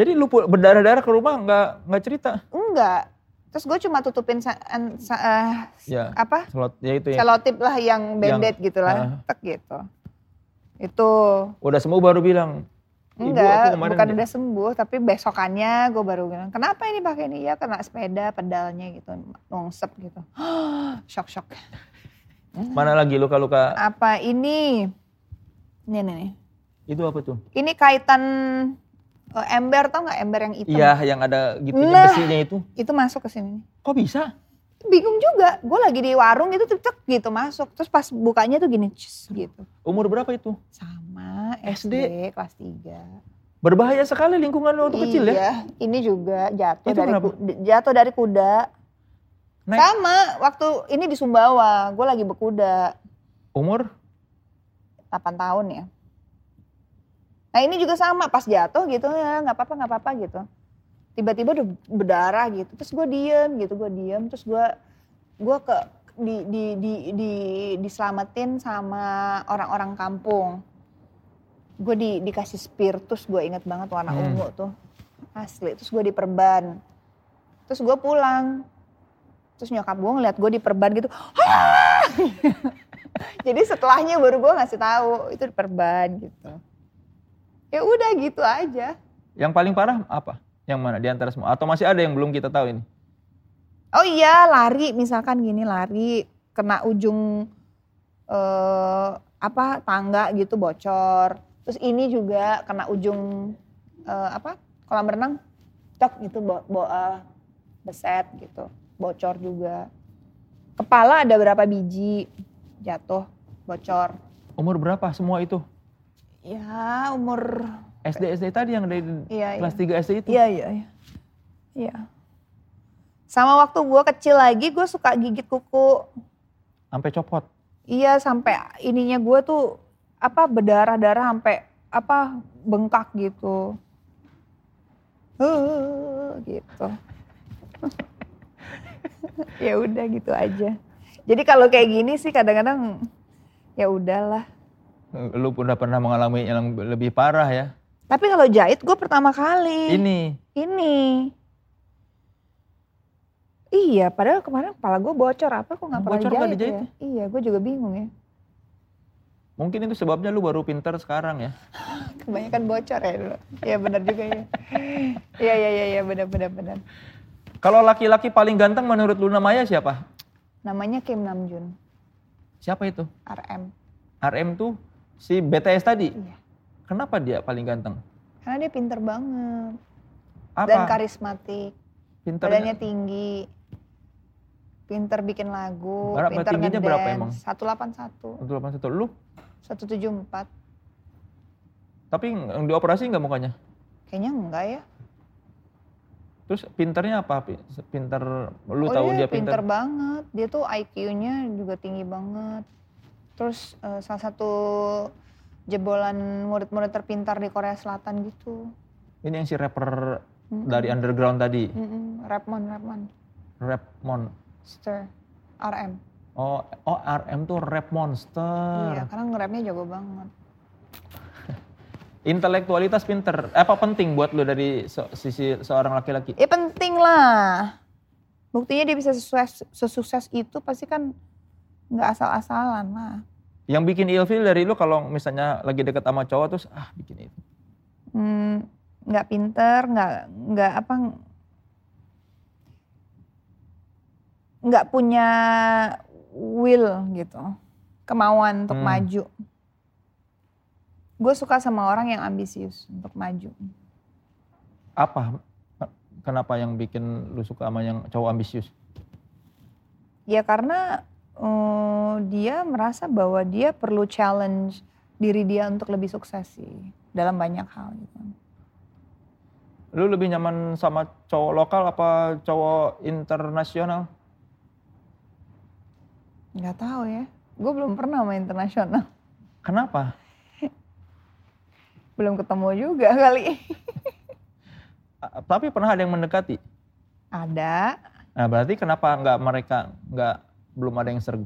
Jadi lu berdarah-darah ke rumah nggak nggak cerita? Enggak. Terus gue cuma tutupin sa, sa, uh, ya, apa? Selot, ya itu ya. Selotip lah yang bandit gitu lah, uh, tek gitu. Itu. Udah sembuh baru bilang. Enggak, bukan udah sembuh, tapi besokannya gue baru bilang, kenapa ini pakai ini? Ya kena sepeda, pedalnya gitu, nungsep gitu. shock shock. Mana lagi luka-luka? Apa ini? Nih nih. nih. Itu apa tuh? Ini kaitan uh, ember tau nggak ember yang hitam? Iya, yang ada gitu nah, besinya itu. Itu masuk ke sini. Kok bisa? Bingung juga. Gue lagi di warung itu cek gitu masuk. Terus pas bukanya tuh gini, cus, gitu. Umur berapa itu? Sama, SD, SD kelas 3. Berbahaya sekali lingkungan lo waktu iya, kecil ya? Iya, ini juga jatuh itu dari jatuh dari kuda. Naik. Sama, waktu ini di Sumbawa, gue lagi berkuda. Umur? 8 tahun ya. Nah ini juga sama pas jatuh gitu ya nggak apa-apa nggak apa-apa gitu. Tiba-tiba udah berdarah gitu. Terus gue diem gitu gue diem terus gue gue ke di di di di diselamatin sama orang-orang kampung. Gue di dikasih spiritus gue inget banget warna hmm. ungu tuh asli. Terus gue diperban. Terus gue pulang. Terus nyokap gue ngeliat gue diperban gitu. Jadi setelahnya baru gue ngasih tahu itu diperban gitu ya udah gitu aja. Yang paling parah apa? Yang mana di antara semua? Atau masih ada yang belum kita tahu ini? Oh iya lari misalkan gini lari kena ujung eh, apa tangga gitu bocor. Terus ini juga kena ujung eh, apa kolam renang cok gitu bo, bo, uh, beset gitu bocor juga. Kepala ada berapa biji jatuh bocor. Umur berapa semua itu? Ya umur SD SD tadi yang dari iya, kelas iya. 3 SD itu. Iya iya iya. Iya. Sama waktu gue kecil lagi gue suka gigit kuku. Sampai copot. Iya sampai ininya gue tuh apa berdarah-darah sampai apa bengkak gitu. Uh, gitu. ya udah gitu aja. Jadi kalau kayak gini sih kadang-kadang ya udahlah Lu udah pernah mengalami yang lebih parah ya? Tapi kalau jahit gue pertama kali. Ini? Ini. Iya, padahal kemarin kepala gue bocor apa kok nggak pernah jahit, dijahit ya? Iya, gue juga bingung ya. Mungkin itu sebabnya lu baru pinter sekarang ya? Kebanyakan bocor ya dulu. Iya benar juga ya. Iya iya iya ya, benar benar benar. Kalau laki-laki paling ganteng menurut Luna Maya siapa? Namanya Kim Namjoon. Siapa itu? RM. RM tuh Si BTS tadi? Iya. Kenapa dia paling ganteng? Karena dia pinter banget. Apa? Dan karismatik. Pinter Badannya tinggi. Pinter bikin lagu. Berapa pinter tingginya berapa emang? 181. 181. Lu? 174. Tapi yang dioperasi nggak mukanya? Kayaknya enggak ya. Terus pinternya apa? Pinter, lu oh tahu dia, dia pinter? pinter banget. Dia tuh IQ-nya juga tinggi banget. Terus uh, salah satu jebolan murid-murid terpintar di Korea Selatan gitu. Ini yang si rapper mm -mm. dari underground tadi? Mm -mm. Rapmon, Rapmon. Rapmon. Monster. RM. Oh, oh RM tuh rap monster. Iya, karena nge-rapnya jago banget. Intelektualitas pinter, apa penting buat lo dari se sisi seorang laki-laki? Ya penting lah. Buktinya dia bisa sesukses, sesukses itu pasti kan nggak asal-asalan lah. Yang bikin ilfil dari lu kalau misalnya lagi deket sama cowok terus ah bikin itu. Hmm, nggak pinter, nggak nggak apa nggak punya will gitu, kemauan untuk hmm. maju. Gue suka sama orang yang ambisius untuk maju. Apa? Kenapa yang bikin lu suka sama yang cowok ambisius? Ya karena uh, dia merasa bahwa dia perlu challenge diri dia untuk lebih sukses sih dalam banyak hal gitu. Lu lebih nyaman sama cowok lokal apa cowok internasional? Gak tahu ya. Gue belum pernah main internasional. Kenapa? belum ketemu juga kali. Tapi pernah ada yang mendekati? Ada. Nah berarti kenapa nggak mereka nggak belum ada yang serg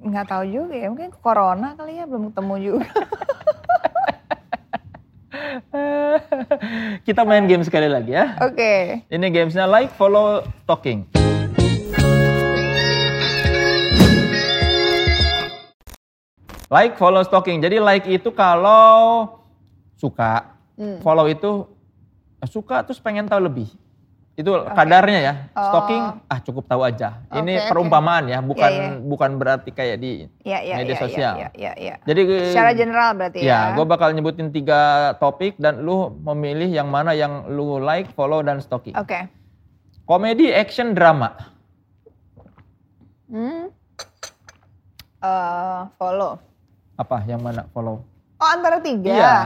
nggak tahu juga ya mungkin corona kali ya belum ketemu juga Kita main game sekali lagi ya. Oke. Okay. Ini gamesnya like, follow, talking. Like, follow, stalking. Jadi like itu kalau suka, hmm. follow itu suka terus pengen tahu lebih. Itu okay. kadarnya ya. Stalking oh. ah cukup tahu aja. Okay, Ini perumpamaan okay. ya, bukan yeah, yeah. bukan berarti kayak di yeah, yeah, media yeah, sosial. Yeah, yeah, yeah, yeah. Jadi secara general berarti ya. Ya, gue bakal nyebutin tiga topik dan lu memilih yang mana yang lu like, follow dan stalking. Oke. Okay. Komedi, action, drama. Hmm. Uh, follow. Apa? Yang mana follow? Oh antara tiga. Iya.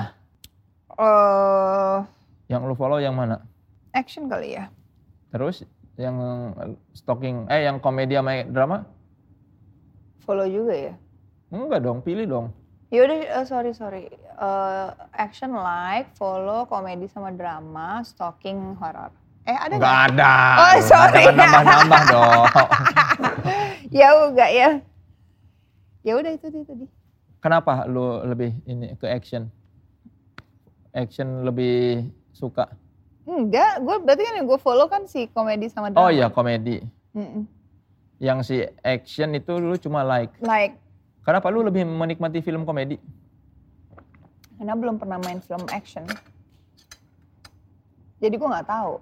Uh, yang lu follow yang mana? Action kali ya. Terus yang stalking, eh yang komedi sama drama? Follow juga ya? Enggak dong, pilih dong. Yaudah, uh, sorry sorry. Uh, action like, follow, komedi sama drama, stalking, horror. Eh ada nggak? ada. Oh sorry. Jangan nambah-nambah dong. ya enggak ya. Ya udah itu dia tadi. Kenapa lu lebih ini ke action? Action lebih suka? Enggak, gue berarti kan yang gue follow kan si komedi sama drama. Oh iya komedi. Mm -mm. Yang si action itu lu cuma like. Like. Kenapa lu lebih menikmati film komedi? Karena belum pernah main film action. Jadi gue nggak tahu.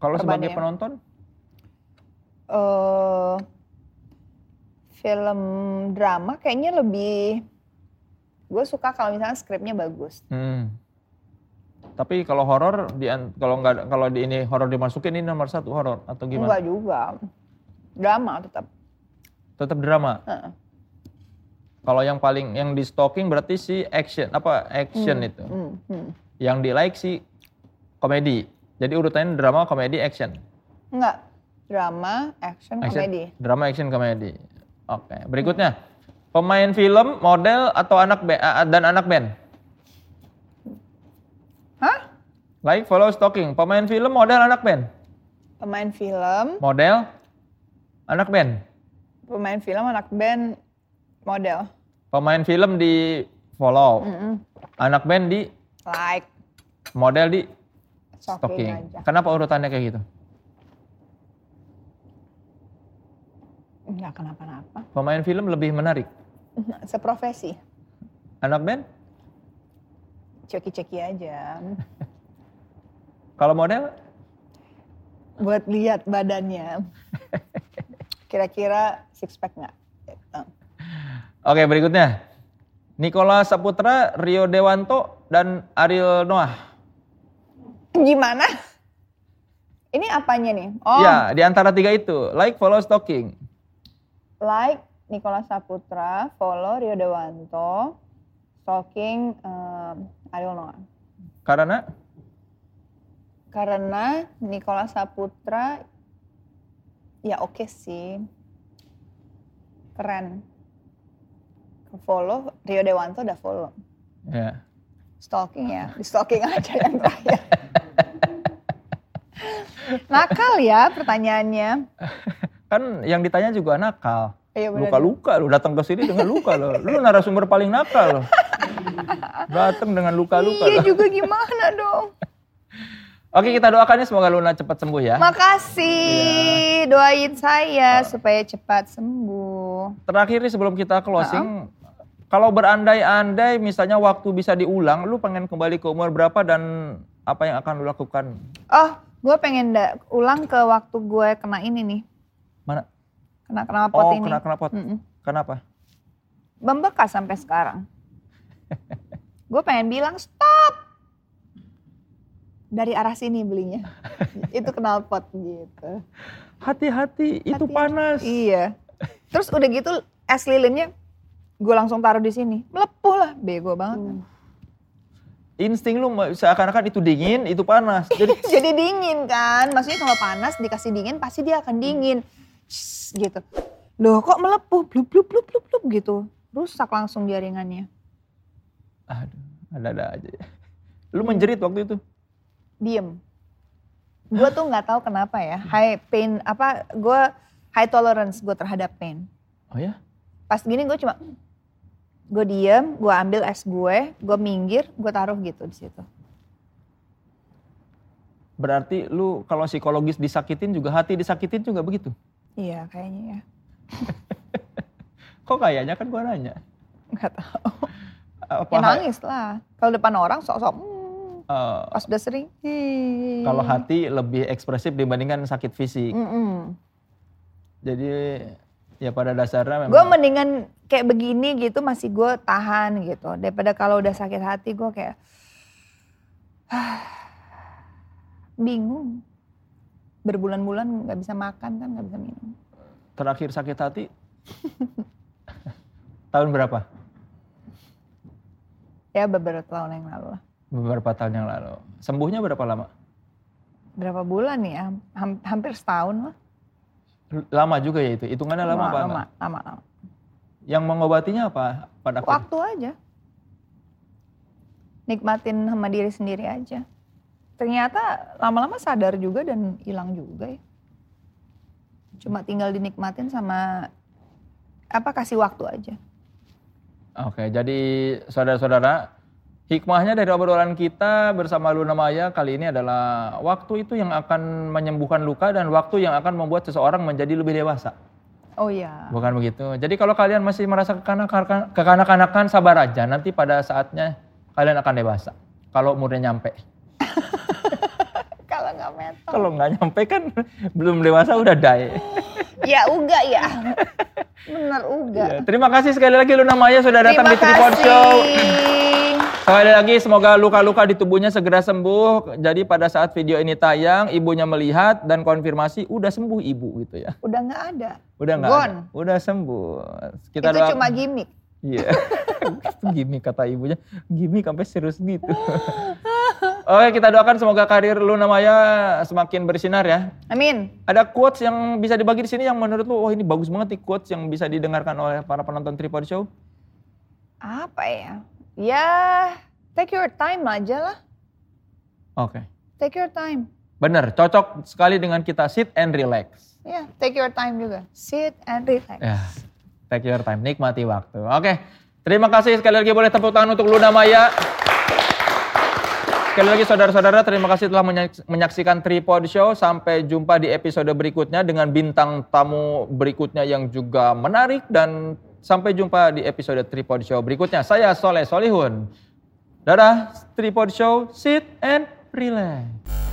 Kalau sebagai penonton? Uh, film drama kayaknya lebih gue suka kalau misalnya skripnya bagus. Hmm. Tapi kalau horor di kalau nggak kalau di ini horor dimasukin ini nomor satu horor atau gimana? Enggak juga, drama tetap. Tetap drama. Uh. Kalau yang paling yang di stalking berarti si action apa action hmm. itu. Hmm. Hmm. Yang di like si komedi. Jadi urutannya drama, komedi, action. Enggak, drama, action, action komedi. Drama, action, komedi. Oke, berikutnya. Pemain film, model atau anak dan anak band? Like, follow, stalking. Pemain film, model, anak band. Pemain film. Model, anak band. Pemain film, anak band, model. Pemain film di follow. Mm -mm. Anak band di like. Model di stalking. Aja. Kenapa urutannya kayak gitu? Enggak kenapa-napa. Pemain film lebih menarik. Seprofesi. Anak band? Ceki-ceki aja. Kalau model? Buat lihat badannya. Kira-kira six pack nggak? Gitu. Oke berikutnya. Nikola Saputra, Rio Dewanto, dan Ariel Noah. Gimana? Ini apanya nih? Oh. Ya, di antara tiga itu. Like, follow, stalking. Like Nikola Saputra, follow Rio Dewanto, stalking um, Ariel Noah. Karena? Karena Nikola Saputra ya oke okay sih. Keren. Follow Rio Dewanto udah follow. Yeah. Stalking ya, di stalking aja yang terakhir. nakal ya pertanyaannya. Kan yang ditanya juga nakal. Iya, Luka-luka lu datang ke sini dengan luka lo. Lu narasumber paling nakal lo. Datang dengan luka-luka. Iya juga gimana dong? Oke kita doakan ya semoga Luna cepat sembuh ya. Makasih, ya. doain saya uh. supaya cepat sembuh. Terakhir nih sebelum kita closing, uh -uh. kalau berandai-andai misalnya waktu bisa diulang, lu pengen kembali ke umur berapa dan apa yang akan lu lakukan? Oh, gue pengen da ulang ke waktu gue kena ini nih. Mana? Kena kena pot oh, ini. Oh, kena kena pot. Mm -mm. Kenapa? Membekas sampai sekarang. gue pengen bilang stop dari arah sini belinya. itu knalpot gitu. Hati-hati, itu Hati, panas. Iya. Terus udah gitu es lilinnya gue langsung taruh di sini. Melepuh lah, bego banget. Hmm. Insting lu seakan-akan itu dingin, itu panas. Jadi jadi dingin kan. Maksudnya kalau panas dikasih dingin pasti dia akan dingin. Shhh, gitu. Loh kok melepuh, blub blub blub blub blub gitu. Rusak langsung jaringannya. Aduh, ada-ada aja. Lu menjerit waktu itu? Diem. Gue tuh nggak tahu kenapa ya, high pain apa gue high tolerance gue terhadap pain. Oh ya? Pas gini gue cuma gue diem, gue ambil es gue, gue minggir, gue taruh gitu di situ. Berarti lu kalau psikologis disakitin juga hati disakitin juga begitu? Iya kayaknya ya. Kok kayaknya kan gua nanya? Gak tahu. Apa ya nangis lah. Kalau depan orang sok-sok hmm, uh, pas udah sering. Kalau hati lebih ekspresif dibandingkan sakit fisik. Mm -mm. Jadi ya pada dasarnya memang. Gue mendingan kayak begini gitu masih gue tahan gitu. Daripada kalau udah sakit hati gue kayak bingung. Berbulan-bulan nggak bisa makan kan, nggak bisa minum. Terakhir sakit hati tahun berapa? Ya beberapa tahun yang lalu lah. Beberapa tahun yang lalu. Sembuhnya berapa lama? Berapa bulan nih ya? Hampir setahun lah. Lama juga ya itu? Hitungannya lama, lama apa? Lama, lama, lama. Yang mengobatinya apa pada Waktu aja. Nikmatin sama diri sendiri aja ternyata lama-lama sadar juga dan hilang juga ya. Cuma tinggal dinikmatin sama apa kasih waktu aja. Oke, jadi saudara-saudara, hikmahnya dari obrolan kita bersama Luna Maya kali ini adalah waktu itu yang akan menyembuhkan luka dan waktu yang akan membuat seseorang menjadi lebih dewasa. Oh iya. Bukan begitu. Jadi kalau kalian masih merasa kekanak-kanakan, sabar aja. Nanti pada saatnya kalian akan dewasa. Kalau umurnya nyampe. Kalau nggak metal. Kalau nggak nyampe kan belum dewasa udah die. ya uga ya. Bener uga. Ya, terima kasih sekali lagi Luna Maya sudah datang terima di Tripod Show. Sekali lagi semoga luka-luka di tubuhnya segera sembuh. Jadi pada saat video ini tayang, ibunya melihat dan konfirmasi udah sembuh ibu gitu ya. Udah nggak ada. Udah nggak ada. Udah sembuh. Kita Itu doa... cuma gimmick. Iya. Yeah. gimmick kata ibunya. Gimmick sampai serius gitu. Oke, kita doakan semoga karir Luna Maya semakin bersinar ya. Amin. Ada quotes yang bisa dibagi di sini yang menurut lu, oh ini bagus banget nih quotes yang bisa didengarkan oleh para penonton Tripod Show? Apa ya? Ya, take your time aja lah. Oke. Okay. Take your time. Bener, cocok sekali dengan kita sit and relax. Ya, yeah, take your time juga. Sit and relax. Ya, yeah, take your time, nikmati waktu. Oke, okay. terima kasih sekali lagi boleh tepuk tangan untuk Luna Maya. Sekali lagi saudara-saudara terima kasih telah menyaksikan Tripod Show. Sampai jumpa di episode berikutnya dengan bintang tamu berikutnya yang juga menarik. Dan sampai jumpa di episode Tripod Show berikutnya. Saya Soleh Solihun. Dadah, Tripod Show, sit and relax.